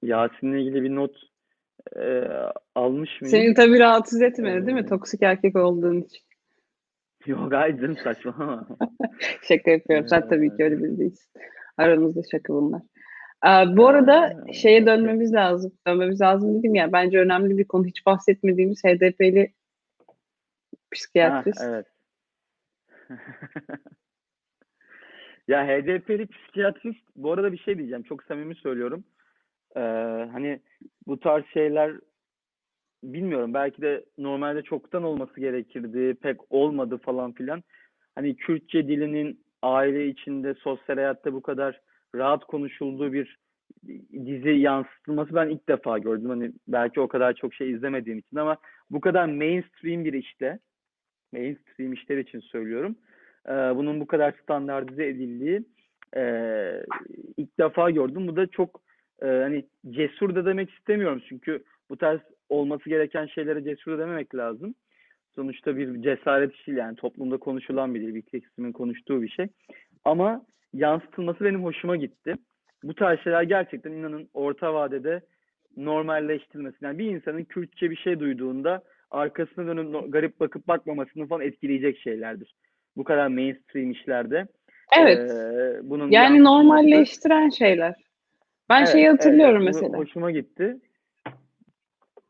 Yasin'le ilgili bir not eee, almış mıyım? Seni tabii rahatsız etmedi değil mi? Ee, Toksik erkek olduğun için. Yok hayır canım saçmalama. Şaka yapıyorum. Sen tabii ki Ee, öyle biri değilsin. Aramızda şaka bunlar. Ee, bu arada Ee, şeye okey. dönmemiz lazım. Dönmemiz lazım dedim ya. Bence önemli bir konu. Hiç bahsetmediğimiz HDP'li Ha, psikiyatrist. evet. Ya HDP'li psikiyatrist bu arada bir şey diyeceğim. Çok samimi söylüyorum. Ee, hani bu tarz şeyler bilmiyorum belki de normalde çoktan olması gerekirdi pek olmadı falan filan. Hani Kürtçe dilinin aile içinde sosyal hayatta bu kadar rahat konuşulduğu bir dizi yansıtılması ben ilk defa gördüm. Hani belki o kadar çok şey izlemediğim için ama bu kadar mainstream bir işte mainstream işler için söylüyorum. Ee, bunun bu kadar standartize edildiği e, ilk defa gördüm. Bu da çok e, hani cesur da demek istemiyorum çünkü bu tarz olması gereken şeylere cesur da dememek lazım. Sonuçta bir cesaret işi yani toplumda konuşulan bir dil, bir kesimin konuştuğu bir şey. Ama yansıtılması benim hoşuma gitti. Bu tarz şeyler gerçekten inanın orta vadede normalleştirilmesi. Yani bir insanın Kürtçe bir şey duyduğunda arkasına dönüp garip bakıp bakmamasını falan etkileyecek şeylerdir. Bu kadar mainstream işlerde. Evet. Ee, bunun yani normalleştiren şeyler. Ben evet, şeyi hatırlıyorum evet, mesela. Hoşuma gitti.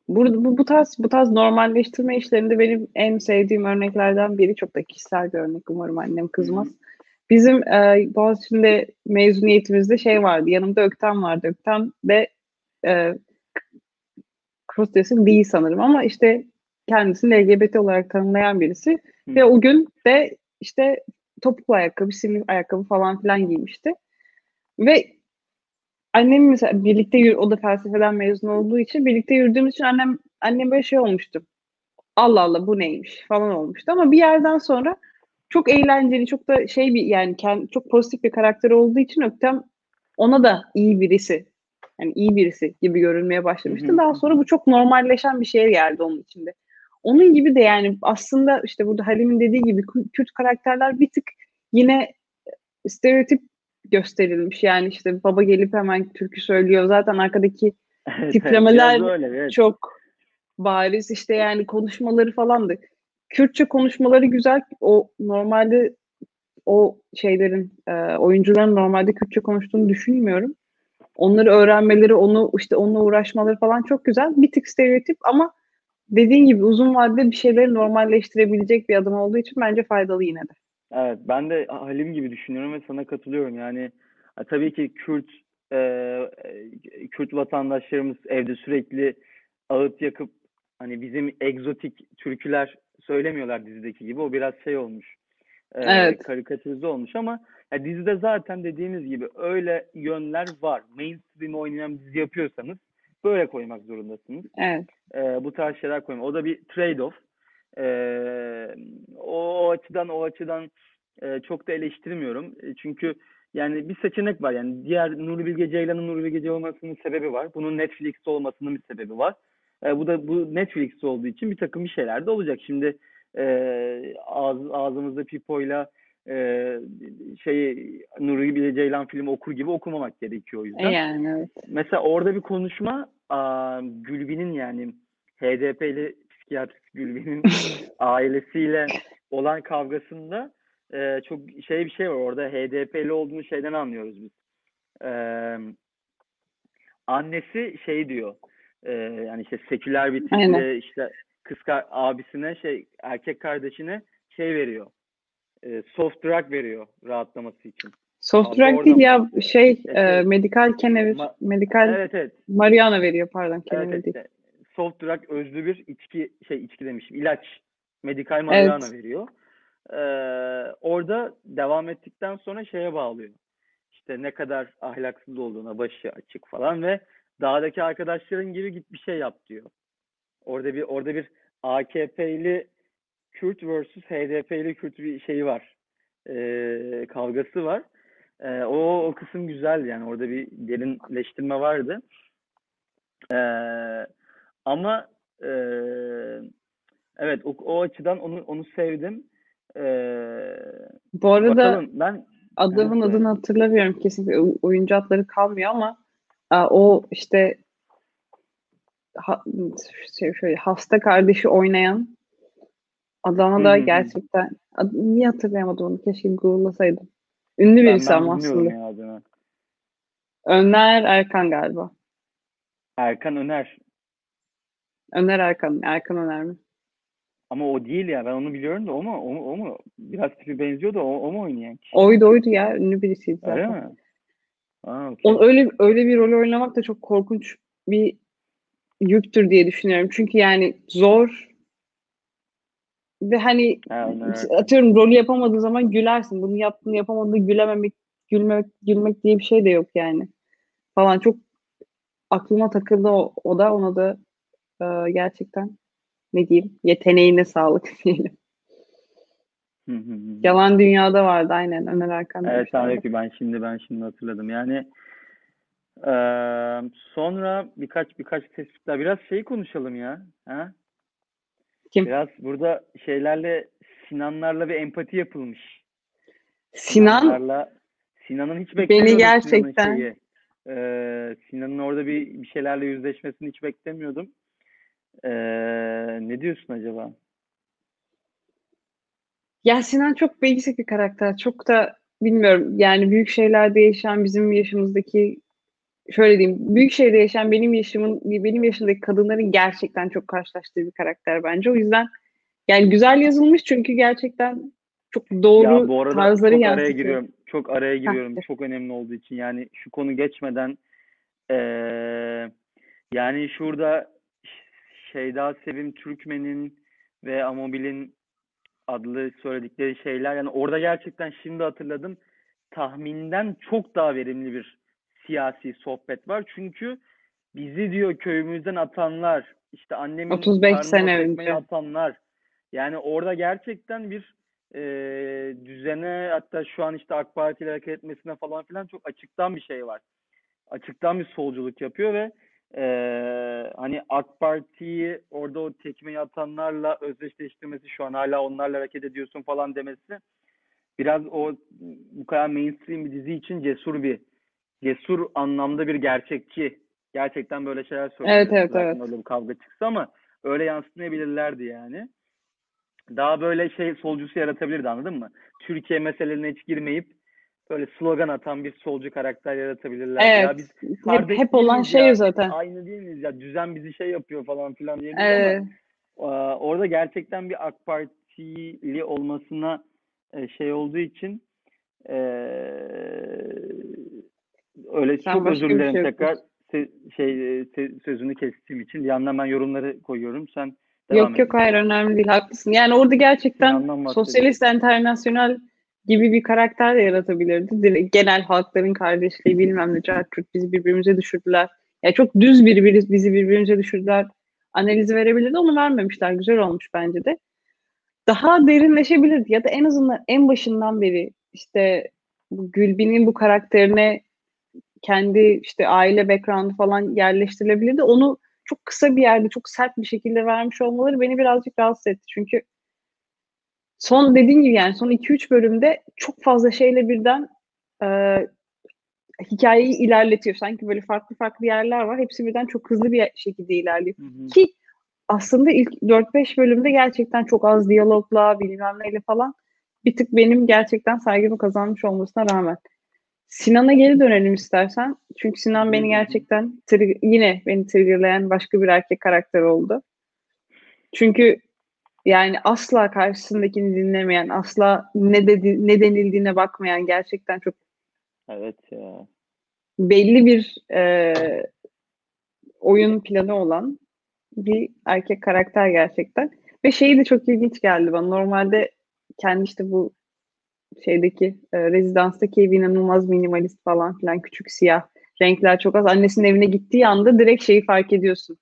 Burada bu, bu tarz bu tarz normalleştirme işlerinde benim en sevdiğim örneklerden biri çok da kişisel bir örnek umarım annem kızmaz. Bizim e, Boğaziçi'nde mezuniyetimizde şey vardı. Yanımda Ökten vardı. Ökten de e, değil sanırım ama işte kendisini LGBT olarak tanımlayan birisi. Hı. Ve o gün de işte topuklu ayakkabı, simli ayakkabı falan filan giymişti. Ve annem mesela birlikte yürü, o da felsefeden mezun olduğu için birlikte yürüdüğümüz için annem annem böyle şey olmuştu. Allah Allah bu neymiş falan olmuştu ama bir yerden sonra çok eğlenceli, çok da şey bir yani kendi, çok pozitif bir karakter olduğu için Öktem ona da iyi birisi yani iyi birisi gibi görünmeye başlamıştı. Daha sonra bu çok normalleşen bir şeye geldi onun içinde. Onun gibi de yani aslında işte burada Halim'in dediği gibi Kürt karakterler bir tık yine stereotip gösterilmiş. Yani işte baba gelip hemen türkü söylüyor. Zaten arkadaki tiplemeler öyle, evet. çok bariz. işte yani konuşmaları falandı. Kürtçe konuşmaları güzel. O normalde o şeylerin e, oyuncuların normalde Kürtçe konuştuğunu düşünmüyorum. Onları öğrenmeleri, onu işte onunla uğraşmaları falan çok güzel. Bir tık stereotip ama dediğin gibi uzun vadede bir şeyleri normalleştirebilecek bir adım olduğu için bence faydalı yine de. Evet, ben de Halim gibi düşünüyorum ve sana katılıyorum. Yani tabii ki Kürt e, Kürt vatandaşlarımız evde sürekli ağıt yakıp hani bizim egzotik türküler söylemiyorlar dizideki gibi. O biraz şey olmuş. E, evet. Karikatürize olmuş ama ya dizide zaten dediğimiz gibi öyle yönler var. Mainstream oynayan dizi yapıyorsanız böyle koymak zorundasınız. Evet. E, bu tarz şeyler koymak. O da bir trade-off. E, o, o açıdan o açıdan e, çok da eleştirmiyorum. E, çünkü yani bir seçenek var. Yani diğer Nuri Bilge Ceylan'ın Nuri Bilge Ceylan olmasının sebebi var. Bunun Netflix'te olmasının bir sebebi var. E, bu da bu Netflix'te olduğu için bir takım bir şeyler de olacak. Şimdi e, ağız, ağzımızda pipoyla e, şeyi Nuri Bilge Ceylan filmi okur gibi okumamak gerekiyor o yüzden. Yani evet. Mesela orada bir konuşma a, Gülbin'in yani HDP'li psikiyatrist Gülbin'in ailesiyle olan kavgasında e, çok şey bir şey var orada HDP'li olduğunu şeyden anlıyoruz biz. E, annesi şey diyor e, yani işte seküler bir tipli işte kız abisine şey erkek kardeşine şey veriyor. E, soft drug veriyor rahatlaması için. Soft drug değil ya şey evet, e, medikal kenevir, ma- medikal evet, evet. mariana veriyor pardon kenevir evet, değil. soft drug özlü bir içki şey içki demişim ilaç medikal mariana evet. veriyor. Ee, orada devam ettikten sonra şeye bağlıyor. İşte ne kadar ahlaksız olduğuna başı açık falan ve dağdaki arkadaşların gibi git bir şey yap diyor. Orada bir orada bir AKP'li Kürt versus HDP'li Kürt bir şeyi var. Ee, kavgası var. Ee, o, o kısım güzel yani. Orada bir derinleştirme vardı. Ee, ama e, evet o, o açıdan onu onu sevdim. Ee, Bu arada bakalım, ben adamın adını hatırlamıyorum kesinlikle oyuncu adları kalmıyor ama o işte ha, şey şöyle hasta kardeşi oynayan adama da gerçekten ad, niye hatırlayamadım onu keşke google'lasaydım. Ünlü birisi ama aslında. Öner Erkan galiba. Erkan Öner. Öner Erkan. Erkan Öner mi? Ama o değil ya. Ben onu biliyorum da o mu? O, mu, o mu? Biraz tipi benziyor da o, o mu oynayan kişi? Oydu oydu ya. Ünlü birisiydi zaten. Öyle mi? A, okay. O öyle öyle bir rol oynamak da çok korkunç bir yüktür diye düşünüyorum. Çünkü yani zor ve hani öyle. atıyorum rolü yapamadığın zaman gülersin. Bunu yaptığını yapamadığında gülememek, gülmek, gülmek diye bir şey de yok yani. Falan çok aklıma takıldı o, o da ona da e, gerçekten ne diyeyim yeteneğine sağlık diyelim. Yalan Dünya'da vardı aynen Ömer Erkan. Evet tabii ki ben şimdi ben şimdi hatırladım. Yani eee, sonra birkaç birkaç tespitler biraz şey konuşalım ya. Ha? Kim? Biraz burada şeylerle Sinanlarla bir empati yapılmış. Sinan Sinanlarla Sinan'ın hiç Beni beklemiyordum Sinan'ın gerçekten- şeyi. Eee, Sinan'ın orada bir bir şeylerle yüzleşmesini hiç beklemiyordum. Eee, ne diyorsun acaba? Ya Sinan çok basic bir karakter. Çok da bilmiyorum yani büyük şehirlerde yaşayan bizim yaşımızdaki şöyle diyeyim büyük şehirde yaşayan benim yaşımın benim yaşımdaki kadınların gerçekten çok karşılaştığı bir karakter bence. O yüzden yani güzel yazılmış çünkü gerçekten çok doğru Ya bu arada tarzları çok araya yansıtıyor. giriyorum. Çok araya giriyorum. Heh. Çok önemli olduğu için. Yani şu konu geçmeden eee, yani şurada Şeyda Sevim Türkmen'in ve Amobil'in adlı söyledikleri şeyler yani orada gerçekten şimdi hatırladım tahminden çok daha verimli bir siyasi sohbet var. Çünkü bizi diyor köyümüzden atanlar işte annemin 35 karnına sene önce. atanlar yani orada gerçekten bir e, düzene hatta şu an işte AK Parti ile hareket etmesine falan filan çok açıktan bir şey var. Açıktan bir solculuk yapıyor ve e, hani AK Parti'yi orada o tekmeyi atanlarla özdeşleştirmesi şu an hala onlarla hareket ediyorsun falan demesi biraz o bu kadar mainstream bir dizi için cesur bir cesur anlamda bir gerçekçi. Gerçekten böyle şeyler söylüyor. Evet, evet, Zaten evet. öyle bir kavga çıksa ama öyle yansıtmayabilirlerdi yani. Daha böyle şey solcusu yaratabilirdi anladın mı? Türkiye meselelerine hiç girmeyip böyle slogan atan bir solcu karakter yaratabilirlerdi. Ya Evet. biz Hep, hep olan şey ya? zaten. Aynı değil miyiz ya? Düzen bizi şey yapıyor falan filan diyebilir Evet. ama e, orada gerçekten bir AK Partili olmasına e, şey olduğu için e, öyle Sen çok özür dilerim şey tekrar se- şey e, se- sözünü kestiğim için. Bir yandan ben yorumları koyuyorum. Sen devam Yok et. yok hayır önemli değil haklısın. Yani orada gerçekten. Sosyalist Enternasyonel gibi bir karakter de yaratabilirdi. Genel halkların kardeşliği bilmem ne Türk bizi birbirimize düşürdüler. Yani çok düz bir biri bizi birbirimize düşürdüler. Analizi verebilirdi onu vermemişler. Güzel olmuş bence de. Daha derinleşebilirdi ya da en azından en başından beri işte Gülbin'in bu karakterine kendi işte aile background'ı falan yerleştirilebilirdi. Onu çok kısa bir yerde çok sert bir şekilde vermiş olmaları beni birazcık rahatsız etti. Çünkü son dediğim gibi yani son 2-3 bölümde çok fazla şeyle birden e, hikayeyi ilerletiyor. Sanki böyle farklı farklı yerler var. Hepsi birden çok hızlı bir şekilde ilerliyor. Hı hı. Ki aslında ilk 4-5 bölümde gerçekten çok az diyalogla bilmem neyle falan bir tık benim gerçekten saygımı kazanmış olmasına rağmen. Sinan'a geri dönelim istersen. Çünkü Sinan beni gerçekten yine beni triggerlayan başka bir erkek karakter oldu. Çünkü yani asla karşısındakini dinlemeyen, asla ne dedi, ne denildiğine bakmayan gerçekten çok Evet ya. belli bir e, oyun planı olan bir erkek karakter gerçekten. Ve şeyi de çok ilginç geldi bana. Normalde kendi işte bu şeydeki e, rezidanstaki ev inanılmaz minimalist falan filan küçük siyah renkler çok az. Annesinin evine gittiği anda direkt şeyi fark ediyorsun.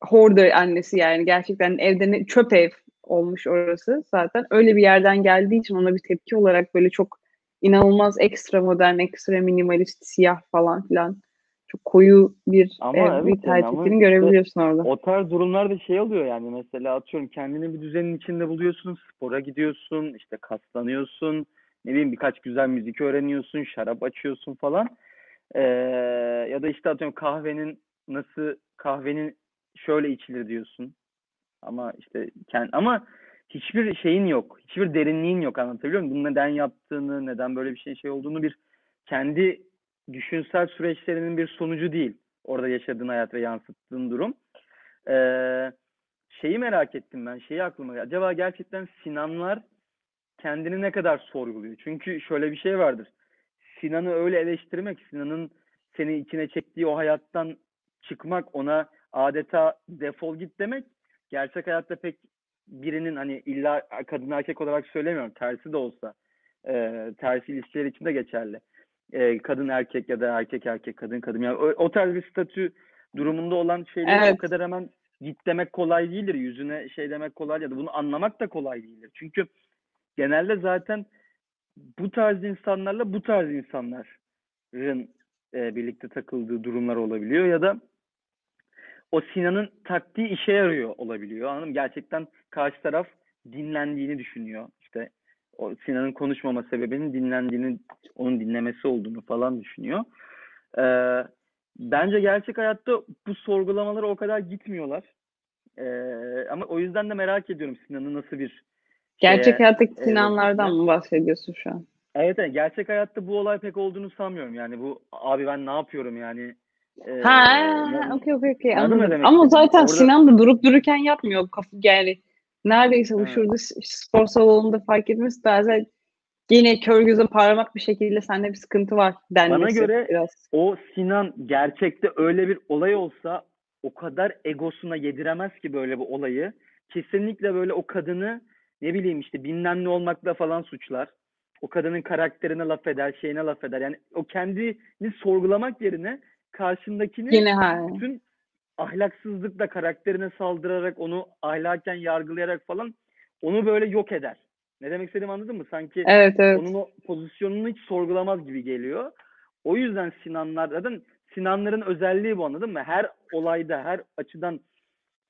Hoarder annesi yani gerçekten evde ne, çöp ev olmuş orası zaten. Öyle bir yerden geldiği için ona bir tepki olarak böyle çok inanılmaz ekstra modern, ekstra minimalist, siyah falan filan çok koyu bir Ama ev, evet bir yani ama işte görebiliyorsun orada. O tarz durumlarda şey oluyor yani mesela atıyorum kendini bir düzenin içinde buluyorsun, spora gidiyorsun, işte kaslanıyorsun, ne bileyim birkaç güzel müzik öğreniyorsun, şarap açıyorsun falan. Ee, ya da işte atıyorum kahvenin nasıl kahvenin şöyle içilir diyorsun. Ama işte kend, ama hiçbir şeyin yok. Hiçbir derinliğin yok anlatabiliyor muyum? Bunu neden yaptığını, neden böyle bir şey şey olduğunu bir kendi düşünsel süreçlerinin bir sonucu değil. Orada yaşadığın hayat ve yansıttığın durum. Ee, şeyi merak ettim ben. Şeyi aklıma geldi. Acaba gerçekten Sinanlar kendini ne kadar sorguluyor? Çünkü şöyle bir şey vardır. Sinan'ı öyle eleştirmek, Sinan'ın seni içine çektiği o hayattan çıkmak, ona adeta defol git demek gerçek hayatta pek birinin hani illa kadın erkek olarak söylemiyorum tersi de olsa e, tersi ilişkiler için de geçerli. E, kadın erkek ya da erkek erkek kadın kadın yani o, o tarz bir statü durumunda olan şeyleri evet. o kadar hemen git demek kolay değildir. Yüzüne şey demek kolay ya da bunu anlamak da kolay değildir. Çünkü genelde zaten bu tarz insanlarla bu tarz insanların e, birlikte takıldığı durumlar olabiliyor ya da o Sinan'ın taktiği işe yarıyor olabiliyor. Anladın mı? Gerçekten karşı taraf dinlendiğini düşünüyor. İşte o Sinan'ın konuşmama sebebinin dinlendiğini, onun dinlemesi olduğunu falan düşünüyor. Ee, bence gerçek hayatta bu sorgulamalara o kadar gitmiyorlar. Ee, ama o yüzden de merak ediyorum Sinan'ın nasıl bir Gerçek şeye, hayattaki Sinanlardan mı bahsediyorsun şu an? Evet, evet, gerçek hayatta bu olay pek olduğunu sanmıyorum. Yani bu abi ben ne yapıyorum yani ee, ha, okey okey okey anladım. Ama zaten Orada... Sinan da durup dururken yapmıyor. Kafı yani neredeyse bu şurada spor salonunda fark etmesi bazen yine kör göze parmak bir şekilde sende bir sıkıntı var denmesi. Bana göre biraz. o Sinan gerçekte öyle bir olay olsa o kadar egosuna yediremez ki böyle bir olayı. Kesinlikle böyle o kadını ne bileyim işte bilmem ne olmakla falan suçlar. O kadının karakterine laf eder, şeyine laf eder. Yani o kendini sorgulamak yerine karşındakini Yine bütün ahlaksızlıkla karakterine saldırarak onu ahlaken yargılayarak falan onu böyle yok eder. Ne demek istediğimi anladın mı? Sanki evet, evet. onun o pozisyonunu hiç sorgulamaz gibi geliyor. O yüzden Sinanlar zaten Sinanların özelliği bu anladın mı? Her olayda, her açıdan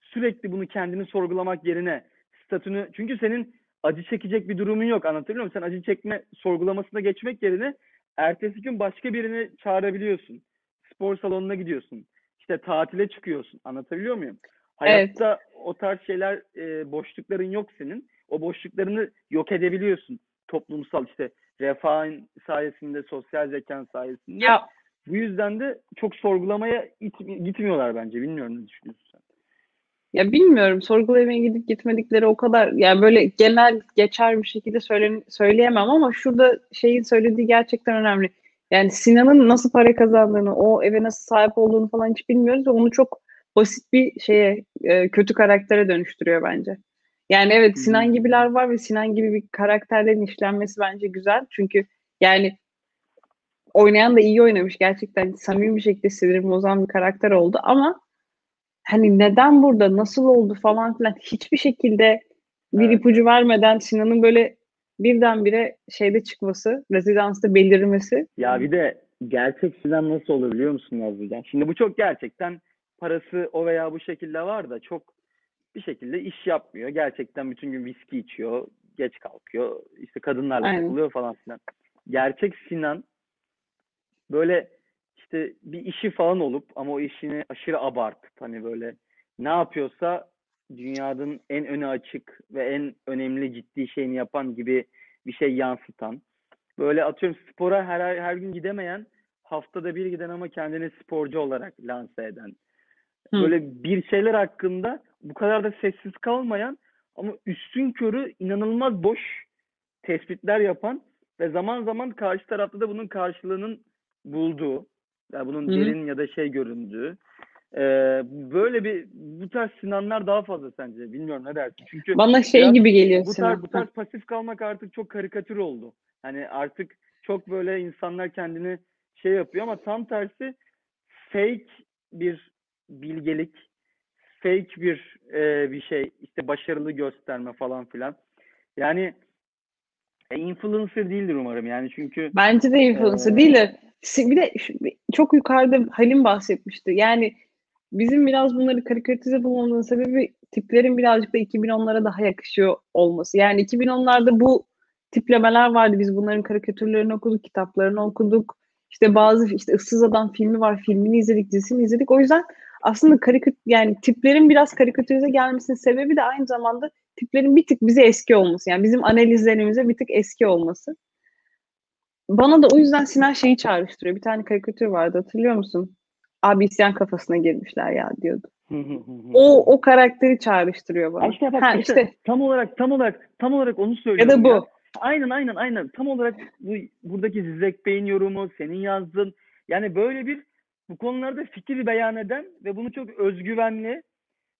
sürekli bunu kendini sorgulamak yerine statünü çünkü senin acı çekecek bir durumun yok anlatabiliyor muyum? Sen acı çekme sorgulamasına geçmek yerine ertesi gün başka birini çağırabiliyorsun spor salonuna gidiyorsun. İşte tatile çıkıyorsun. Anlatabiliyor muyum? Hayatta evet. o tarz şeyler e, boşlukların yok senin. O boşluklarını yok edebiliyorsun. Toplumsal işte refahın sayesinde, sosyal zekan sayesinde. Ya. Bu yüzden de çok sorgulamaya it, gitmiyorlar bence. Bilmiyorum ne düşünüyorsun sen? Ya bilmiyorum. Sorgulamaya gidip gitmedikleri o kadar yani böyle genel geçer bir şekilde söyle, söyleyemem ama şurada şeyin söylediği gerçekten önemli. Yani Sinan'ın nasıl para kazandığını, o eve nasıl sahip olduğunu falan hiç bilmiyoruz ve onu çok basit bir şeye, e, kötü karaktere dönüştürüyor bence. Yani evet Sinan gibiler var ve Sinan gibi bir karakterlerin işlenmesi bence güzel. Çünkü yani oynayan da iyi oynamış. Gerçekten samimi bir şekilde sinirimi bozan bir karakter oldu ama hani neden burada, nasıl oldu falan filan hiçbir şekilde bir evet. ipucu vermeden Sinan'ın böyle birdenbire şeyde çıkması, rezidansta belirmesi. Ya bir de gerçek Sinan nasıl olur biliyor musun Nazlıcan? Şimdi bu çok gerçekten parası o veya bu şekilde var da çok bir şekilde iş yapmıyor. Gerçekten bütün gün viski içiyor, geç kalkıyor, işte kadınlarla Aynen. takılıyor falan filan. Gerçek Sinan böyle işte bir işi falan olup ama o işini aşırı abartıp hani böyle ne yapıyorsa dünyanın en öne açık ve en önemli ciddi şeyini yapan gibi bir şey yansıtan. Böyle atıyorum spora her her gün gidemeyen, haftada bir giden ama kendini sporcu olarak lanse eden. Hı. Böyle bir şeyler hakkında bu kadar da sessiz kalmayan ama üstün körü inanılmaz boş tespitler yapan ve zaman zaman karşı tarafta da bunun karşılığının bulduğu, yani bunun Hı. derin ya da şey göründüğü ee, böyle bir bu tarz Sinanlar daha fazla sence? Bilmiyorum ne dersin? Çünkü bana şey gibi geliyor bu tarz, bu tarz pasif kalmak artık çok karikatür oldu. Hani artık çok böyle insanlar kendini şey yapıyor ama tam tersi fake bir bilgelik, fake bir e, bir şey işte başarılı gösterme falan filan. Yani e, influencer değildir umarım yani çünkü bence de influencer e, değildir. Bir de çok yukarıda Halim bahsetmişti. Yani bizim biraz bunları karikatürize bulmamızın sebebi tiplerin birazcık da 2010'lara daha yakışıyor olması. Yani 2010'larda bu tiplemeler vardı. Biz bunların karikatürlerini okuduk, kitaplarını okuduk. İşte bazı işte ıssız adam filmi var. Filmini izledik, dizisini izledik. O yüzden aslında karikatür yani tiplerin biraz karikatürize gelmesinin sebebi de aynı zamanda tiplerin bir tık bize eski olması. Yani bizim analizlerimize bir tık eski olması. Bana da o yüzden Sinan şeyi çağrıştırıyor. Bir tane karikatür vardı hatırlıyor musun? Abi isyan kafasına girmişler ya diyordu. o o karakteri çağrıştırıyor bana. İşte bak ha, işte, işte, tam olarak tam olarak tam olarak onu söylüyorum. Ya da bu. Ya. Aynen aynen aynen. Tam olarak bu buradaki Zizek Bey'in yorumu, senin yazdığın yani böyle bir bu konularda fikir beyan eden ve bunu çok özgüvenli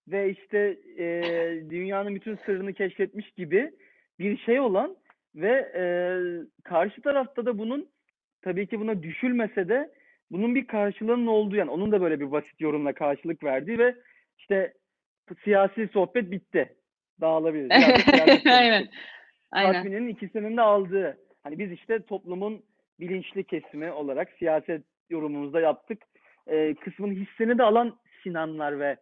ve işte e, dünyanın bütün sırrını keşfetmiş gibi bir şey olan ve e, karşı tarafta da bunun tabii ki buna düşülmese de bunun bir karşılığının olduğu yani onun da böyle bir basit yorumla karşılık verdiği ve işte siyasi sohbet bitti. Dağılabiliriz. Aynen. Aynen. Tatminin ikisinin de aldığı. Hani biz işte toplumun bilinçli kesimi olarak siyaset yorumumuzda yaptık. Ee, kısmın hissini de alan Sinanlar ve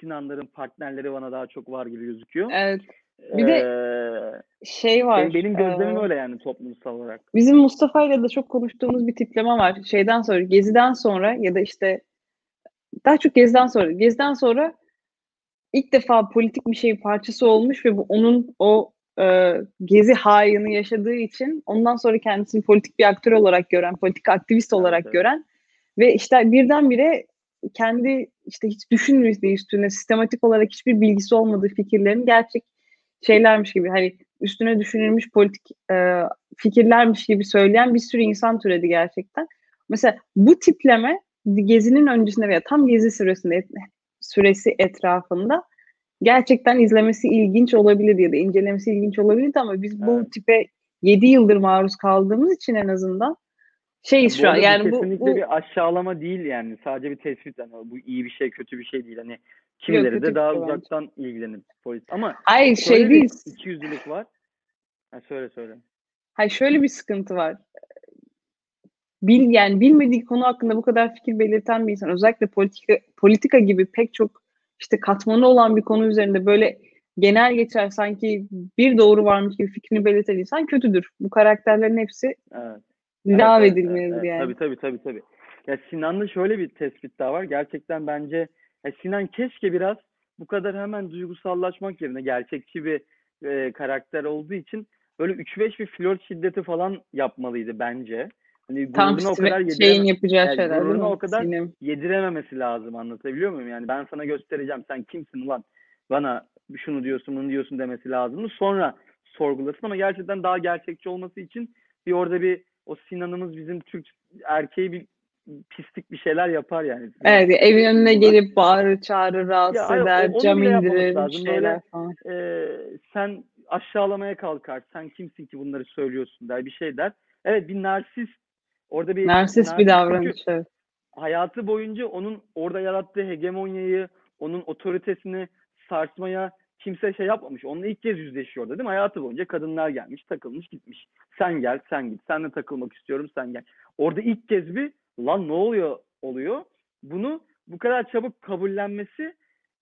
Sinanların partnerleri bana daha çok var gibi gözüküyor. Evet. Bir de ee, şey var. Benim, benim gözlemim ee, öyle yani toplumsal olarak. Bizim Mustafa ile de çok konuştuğumuz bir tipleme var. Şeyden sonra, Gezi'den sonra ya da işte daha çok Gezi'den sonra. Gezi'den sonra ilk defa politik bir şeyin parçası olmuş ve bu onun o e, gezi haini yaşadığı için ondan sonra kendisini politik bir aktör olarak gören, politik aktivist olarak evet, gören ve işte birdenbire kendi işte hiç düşünmediği üstüne sistematik olarak hiçbir bilgisi olmadığı fikirlerin gerçek şeylermiş gibi hani üstüne düşünülmüş politik e, fikirlermiş gibi söyleyen bir sürü insan türedi gerçekten. Mesela bu tipleme gezinin öncesinde veya tam gezi süresinde süresi etrafında gerçekten izlemesi ilginç olabilir ya da incelemesi ilginç olabilirdi ama biz bu evet. tipe 7 yıldır maruz kaldığımız için en azından şeyiz şu an. Yani bu kesinlikle bu, bir aşağılama değil yani. Sadece bir tespit yani bu iyi bir şey, kötü bir şey değil. Hani kimileri Yok, de daha şey uzaktan bence. ilgilenir polis. Ama Hayır şey değil. İki yüzlülük var. Ha, söyle söyle. Hayır şöyle bir sıkıntı var. Bil yani bilmediği konu hakkında bu kadar fikir belirten bir insan özellikle politika politika gibi pek çok işte katmanı olan bir konu üzerinde böyle genel geçer sanki bir doğru varmış gibi fikrini belirten insan kötüdür. Bu karakterlerin hepsi evet. Lav evet, edilmelidir evet, yani. Tabii tabii tabii tabii. Ya Sinan'da şöyle bir tespit daha var. Gerçekten bence ya Sinan keşke biraz bu kadar hemen duygusallaşmak yerine gerçekçi bir e, karakter olduğu için böyle 3-5 bir flört şiddeti falan yapmalıydı bence. Hani Tam o kadar şeyin yapacağı yani şeyler mi? o kadar Sinem. yedirememesi lazım anlatabiliyor muyum? Yani ben sana göstereceğim sen kimsin ulan bana şunu diyorsun bunu diyorsun demesi lazım. Sonra sorgulasın ama gerçekten daha gerçekçi olması için bir orada bir o Sinan'ımız bizim Türk erkeği bir pislik bir şeyler yapar yani. Evet evin önüne gelip bağırır çağırır rahatsız ya, eder o, cam indirir şeyler Böyle, falan. E, sen aşağılamaya kalkar sen kimsin ki bunları söylüyorsun der bir şey der. Evet bir narsist Orada bir narsist bir davranış. Hayatı boyunca onun orada yarattığı hegemonyayı, onun otoritesini sarsmaya kimse şey yapmamış. Onunla ilk kez yüzleşiyor orada değil mi? Hayatı boyunca kadınlar gelmiş, takılmış, gitmiş. Sen gel, sen git. Senle takılmak istiyorum, sen gel. Orada ilk kez bir lan ne oluyor oluyor. Bunu bu kadar çabuk kabullenmesi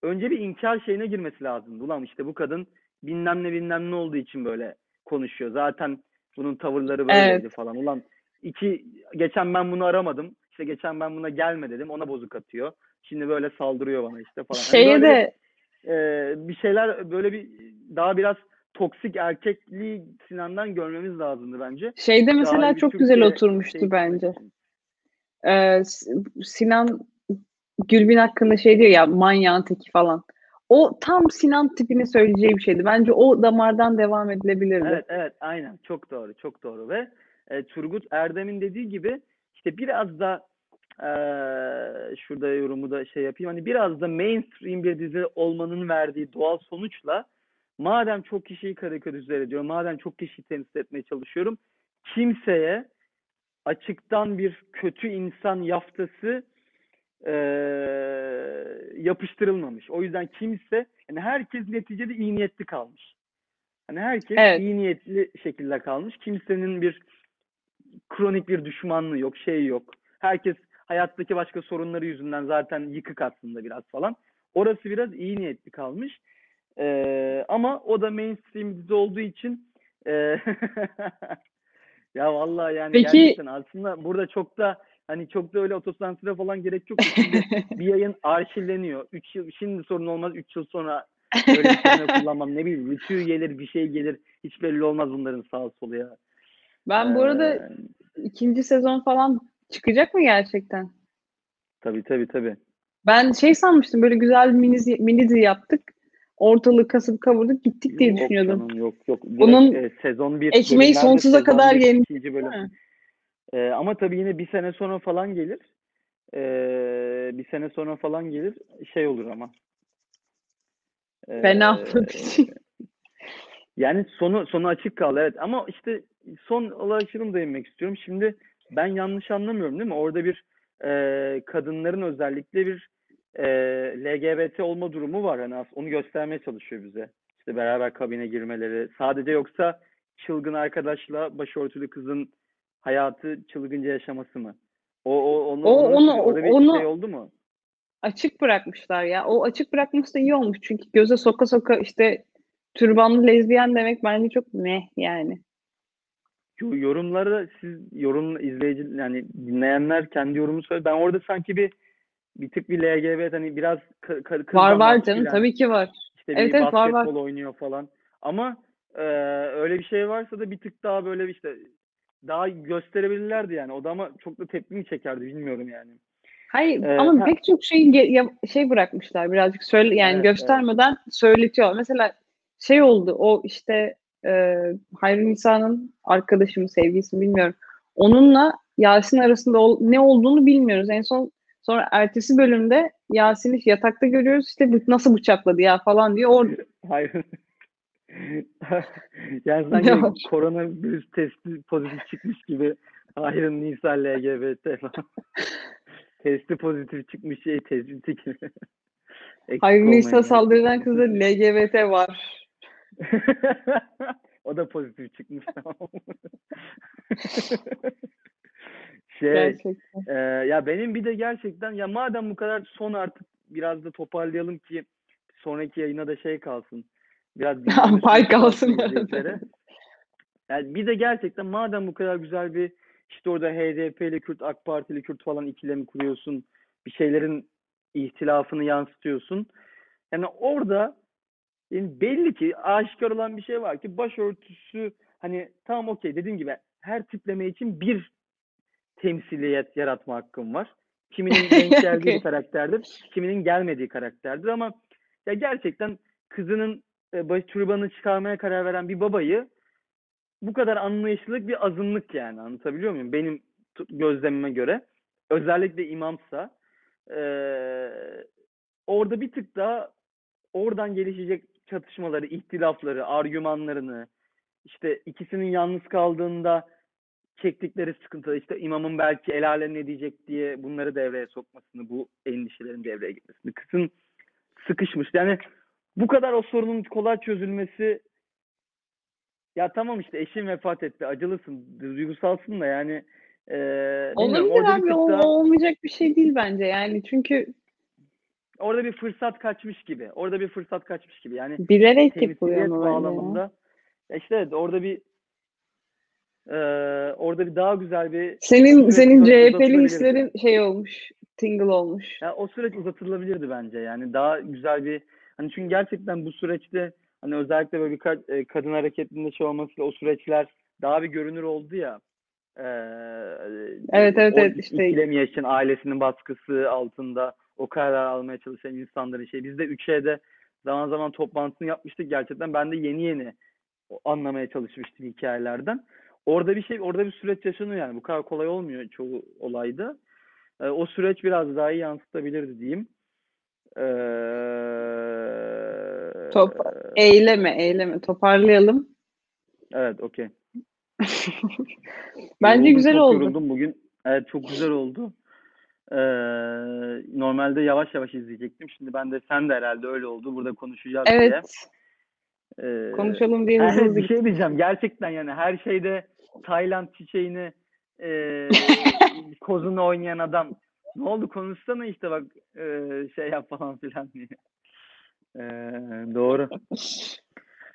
önce bir inkar şeyine girmesi lazım. Ulan işte bu kadın bilmem ne bilmem ne olduğu için böyle konuşuyor. Zaten bunun tavırları böyleydi evet. falan. Ulan İki, geçen ben bunu aramadım. İşte geçen ben buna gelme dedim. Ona bozuk atıyor. Şimdi böyle saldırıyor bana işte falan. Şeye yani de e, bir şeyler böyle bir daha biraz toksik erkekliği Sinan'dan görmemiz lazımdı bence. Şeyde mesela daha çok güzel oturmuştu şey bence. Ee, Sinan Gülbin hakkında şey diyor ya manyağın teki falan. O tam Sinan tipini söyleyeceği bir şeydi. Bence o damardan devam edilebilirdi. Evet evet aynen çok doğru çok doğru ve e, Turgut Erdem'in dediği gibi işte biraz da e, şurada yorumu da şey yapayım hani biraz da mainstream bir dizi olmanın verdiği doğal sonuçla madem çok kişiyi karikatürize ediyorum, madem çok kişiyi temsil etmeye çalışıyorum, kimseye açıktan bir kötü insan yaftası e, yapıştırılmamış. O yüzden kimse, yani herkes neticede iyi niyetli kalmış. Hani herkes evet. iyi niyetli şekilde kalmış. Kimsenin bir kronik bir düşmanlığı yok, şey yok. Herkes hayattaki başka sorunları yüzünden zaten yıkık aslında biraz falan. Orası biraz iyi niyetli kalmış. Ee, ama o da mainstream dizi olduğu için e, ya vallahi yani Peki... gerçekten aslında burada çok da hani çok da öyle otosansüre falan gerek yok. Şimdi bir yayın arşivleniyor. 3 yıl şimdi sorun olmaz 3 yıl sonra öyle bir kullanmam ne bileyim rütü gelir bir şey gelir hiç belli olmaz bunların sağ solu ya. Ben bu arada ee, ikinci sezon falan çıkacak mı gerçekten? Tabii tabii tabii. Ben şey sanmıştım böyle güzel mini, mini dizi yaptık. ortalığı kasıp kavurduk gittik diye Yok düşünüyordum. canım, yok yok. Direkt, Bunun e, sezon bir ekmeği sonsuza kadar mi? E, ama tabii yine bir sene sonra falan gelir. E, bir sene sonra falan gelir. Şey olur ama. E, Fena olur. Yani sonu sonu açık kaldı evet ama işte son olarak şunu değinmek istiyorum. Şimdi ben yanlış anlamıyorum değil mi? Orada bir e, kadınların özellikle bir e, LGBT olma durumu var. As- onu göstermeye çalışıyor bize. İşte beraber kabine girmeleri. Sadece yoksa çılgın arkadaşla başörtülü kızın hayatı çılgınca yaşaması mı? O, o onu, O- onu- orada bir onu- şey oldu mu? açık bırakmışlar ya. O açık bırakması da iyi olmuş. Çünkü göze soka soka işte türbanlı lezbiyen demek bence çok ne yani. Yo- Yorumları siz yorum izleyici yani dinleyenler kendi yorumunu söyle. Ben orada sanki bir bir tık bir LGBT hani biraz ka- kızdan Var var canım tabii ki var. işte Evet, bir evet, var, var. basketbol oynuyor falan. Ama e, öyle bir şey varsa da bir tık daha böyle işte daha gösterebilirlerdi yani. O da ama çok da tepki mi çekerdi bilmiyorum yani. Hayır Ee, ama ha- pek çok şeyi şey bırakmışlar birazcık söyle yani Evet, göstermeden söyletiyor. Mesela şey oldu o işte e, Hayri Nisa'nın arkadaşı mı sevgilisi mi bilmiyorum. Onunla Yasin arasında ol- ne olduğunu bilmiyoruz. En son sonra ertesi bölümde Yasin'i yatakta görüyoruz işte nasıl bıçakladı ya falan diyor. Or Hayır. yani sanki var? koronavirüs testi pozitif çıkmış gibi hayır Nisa LGBT falan. testi pozitif çıkmış şey tespiti gibi. Olmayın Nisa yani. saldıran kızda LGBT var. o da pozitif çıkmış tamam. şey Gerçekten. e, ya benim bir de gerçekten ya madem bu kadar son artık biraz da toparlayalım ki sonraki yayına da şey kalsın. Biraz Pay kalsın. Yani bir de gerçekten madem bu kadar güzel bir işte orada HDP'li Kürt, AK Partili Kürt falan ikilemi kuruyorsun. Bir şeylerin ihtilafını yansıtıyorsun. Yani orada yani belli ki aşikar olan bir şey var ki başörtüsü hani tamam okey dediğim gibi her tipleme için bir temsiliyet yaratma hakkım var. Kiminin denk geldiği bir karakterdir, kiminin gelmediği karakterdir ama ya gerçekten kızının e, baş türbanını çıkarmaya karar veren bir babayı bu kadar anlayışlılık bir azınlık yani anlatabiliyor muyum? Benim gözlemime göre özellikle imamsa eee, orada bir tık daha oradan gelişecek çatışmaları, ihtilafları, argümanlarını işte ikisinin yalnız kaldığında çektikleri sıkıntı işte imamın belki el alem ne diyecek diye bunları devreye sokmasını, bu endişelerin devreye girmesini. Kızın sıkışmış. Yani bu kadar o sorunun kolay çözülmesi ya tamam işte eşin vefat etti. Acılısın, duygusalsın da yani bilmiyorum, Olabilir abi o daha olmayacak bir şey değil bence yani çünkü orada bir fırsat kaçmış gibi. Orada bir fırsat kaçmış gibi. Yani bilerek yapılıyor bence ya. bağlamında ya işte orada bir eee, orada bir daha güzel bir Senin senin CHP'li hislerin şey olmuş, tingle olmuş. Ya o süreç uzatılabilirdi bence. Yani daha güzel bir hani çünkü gerçekten bu süreçte hani özellikle böyle birkaç e, kadın hareketinde şey olmasıyla o süreçler daha bir görünür oldu ya. Ee, Evet, evet, evet, işte- yaşayan ailesinin baskısı altında o karar almaya çalışan insanların şey. Biz de 3E'de zaman zaman toplantısını yapmıştık gerçekten. Ben de yeni yeni anlamaya çalışmıştım hikayelerden. Orada bir şey, orada bir süreç yaşanıyor yani. Bu kadar kolay olmuyor çoğu olayda. Ee, o süreç biraz daha iyi yansıtabilirdi diyeyim. Ee, Top- Eyleme, eyleme. Toparlayalım. Evet, okey. Bence Yoruldum, güzel çok oldu. yoruldum bugün. Evet, çok güzel oldu. Ee, normalde yavaş yavaş izleyecektim. Şimdi ben de sen de herhalde öyle oldu. Burada konuşacağız diye. Evet, konuşalım diye Evet, hızlı bir şey diyeceğim. Gerçekten yani her şeyde Tayland çiçeğini e, kozunu oynayan adam. Ne oldu konuşsana işte bak e, şey yap falan filan diye. E, doğru.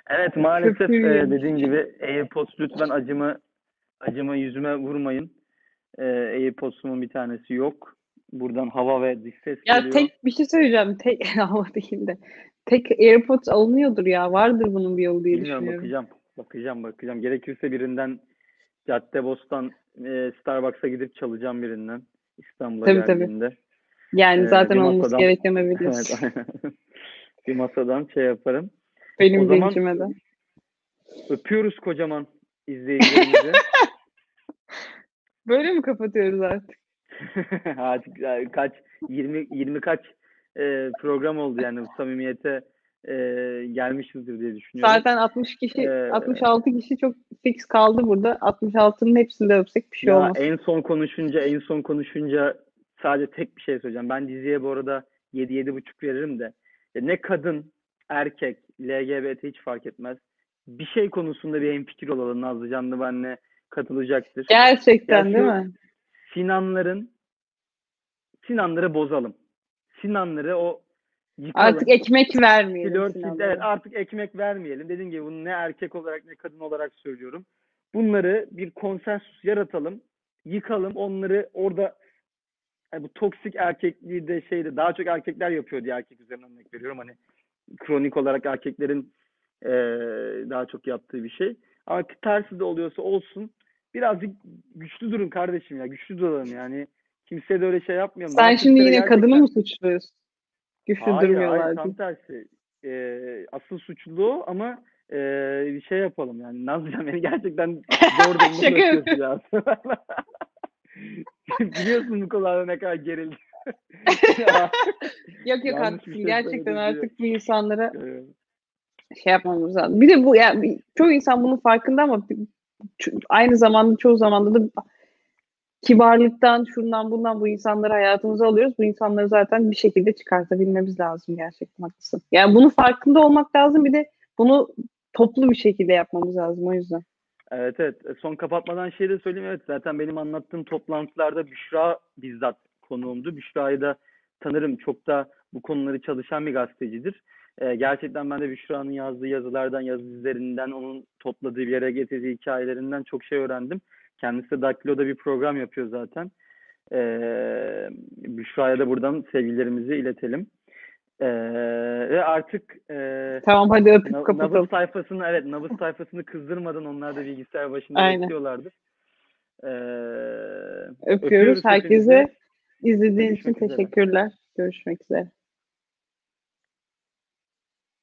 Evet maalesef e, dediğim gibi AirPods lütfen acımı acımı yüzüme vurmayın. E, AirPods'umun bir tanesi yok. Buradan hava ve dış ses Ya geliyor. tek bir şey söyleyeceğim. Tek hava değil de. Tek AirPods alınıyordur ya. Vardır bunun bir yolu diye Bilmiyorum düşünüyorum. bakacağım. Bakacağım bakacağım. Gerekirse birinden Caddebostan e, Starbucks'a gidip çalacağım birinden İstanbul'a Tabii, tabii. geldiğinde. Yani Ee, zaten olması gereken. Evet. bir masadan şey yaparım. Benim de. Öpüyoruz kocaman izleyicilerimizi. Böyle mi kapatıyoruz artık? Artık yani kaç 20 20 kaç e, program oldu yani bu samimiyete e, gelmişizdir diye düşünüyorum. Zaten 60 kişi, Ee, 66 kişi çok fix kaldı burada. 66'nın hepsini de öpsek bir şey ya olmaz. en son konuşunca en son konuşunca sadece tek bir şey söyleyeceğim. Ben diziye bu arada 7 7,5 veririm de ne kadın, erkek, LGBT hiç fark etmez. Bir şey konusunda bir hemfikir olalım. Nazlı Canlı benle katılacaktır. Gerçekten Ya değil mi? Sinanların Sinanları bozalım. Sinanları o yıkalım. Artık ekmek vermeyelim. Flört evet artık ekmek vermeyelim. Dediğim gibi bunu ne erkek olarak ne kadın olarak söylüyorum. Bunları bir konsensus yaratalım. Yıkalım. Onları orada yani bu toksik erkekliği de şeyde daha çok erkekler yapıyor diye erkek üzerinden örnek veriyorum. Hani kronik olarak erkeklerin eee, daha çok yaptığı bir şey. Ama tersi de oluyorsa olsun. Birazcık güçlü durun kardeşim ya. Güçlü durun yani. Kimseye de öyle şey yapmayalım. Sen şimdi yine kadını gerçekten- mı suçluyorsun? Güçlü Hayır, durmuyorlar hayır tam tersi. Ee, asıl suçlu ama e, bir şey yapalım yani. Nazlıcan beni gerçekten zor durumda. Biliyorsun bu konularda ne kadar gerildim. Yok yok haklısın. şey Gerçekten artık bu insanlara Ee, şey yapmamız lazım. Bir de bu yani çoğu insan bunun farkında ama aynı zamanda çoğu zamanda da kibarlıktan, şundan bundan bu insanları hayatımıza alıyoruz. Bu insanları zaten bir şekilde çıkartabilmemiz lazım gerçekten haklısın. Yani bunun farkında olmak lazım bir de bunu toplu bir şekilde yapmamız lazım o yüzden. Evet evet. E, Son kapatmadan şey de söyleyeyim. Evet zaten benim anlattığım toplantılarda Büşra bizzat konuğumdu. Büşra'yı da tanırım. Çok da bu konuları çalışan bir gazetecidir. E, gerçekten ben de Büşra'nın yazdığı yazılardan, yazı dizilerinden, onun topladığı bir yere getirdiği hikayelerinden çok şey öğrendim. Kendisi de Daktilo'da bir program yapıyor zaten. E, Büşra'ya da buradan sevgilerimizi iletelim. E, ve artık e, Tamam hadi öpüp Na- kapatalım. Nabız sayfasını evet Nabız sayfasını kızdırmadan onlar da bilgisayar başında Aynen. bekliyorlardır. Ee, Öpüyoruz herkese. hepinizi. İzlediğiniz için Görüşmek üzere. teşekkürler. Görüşmek üzere.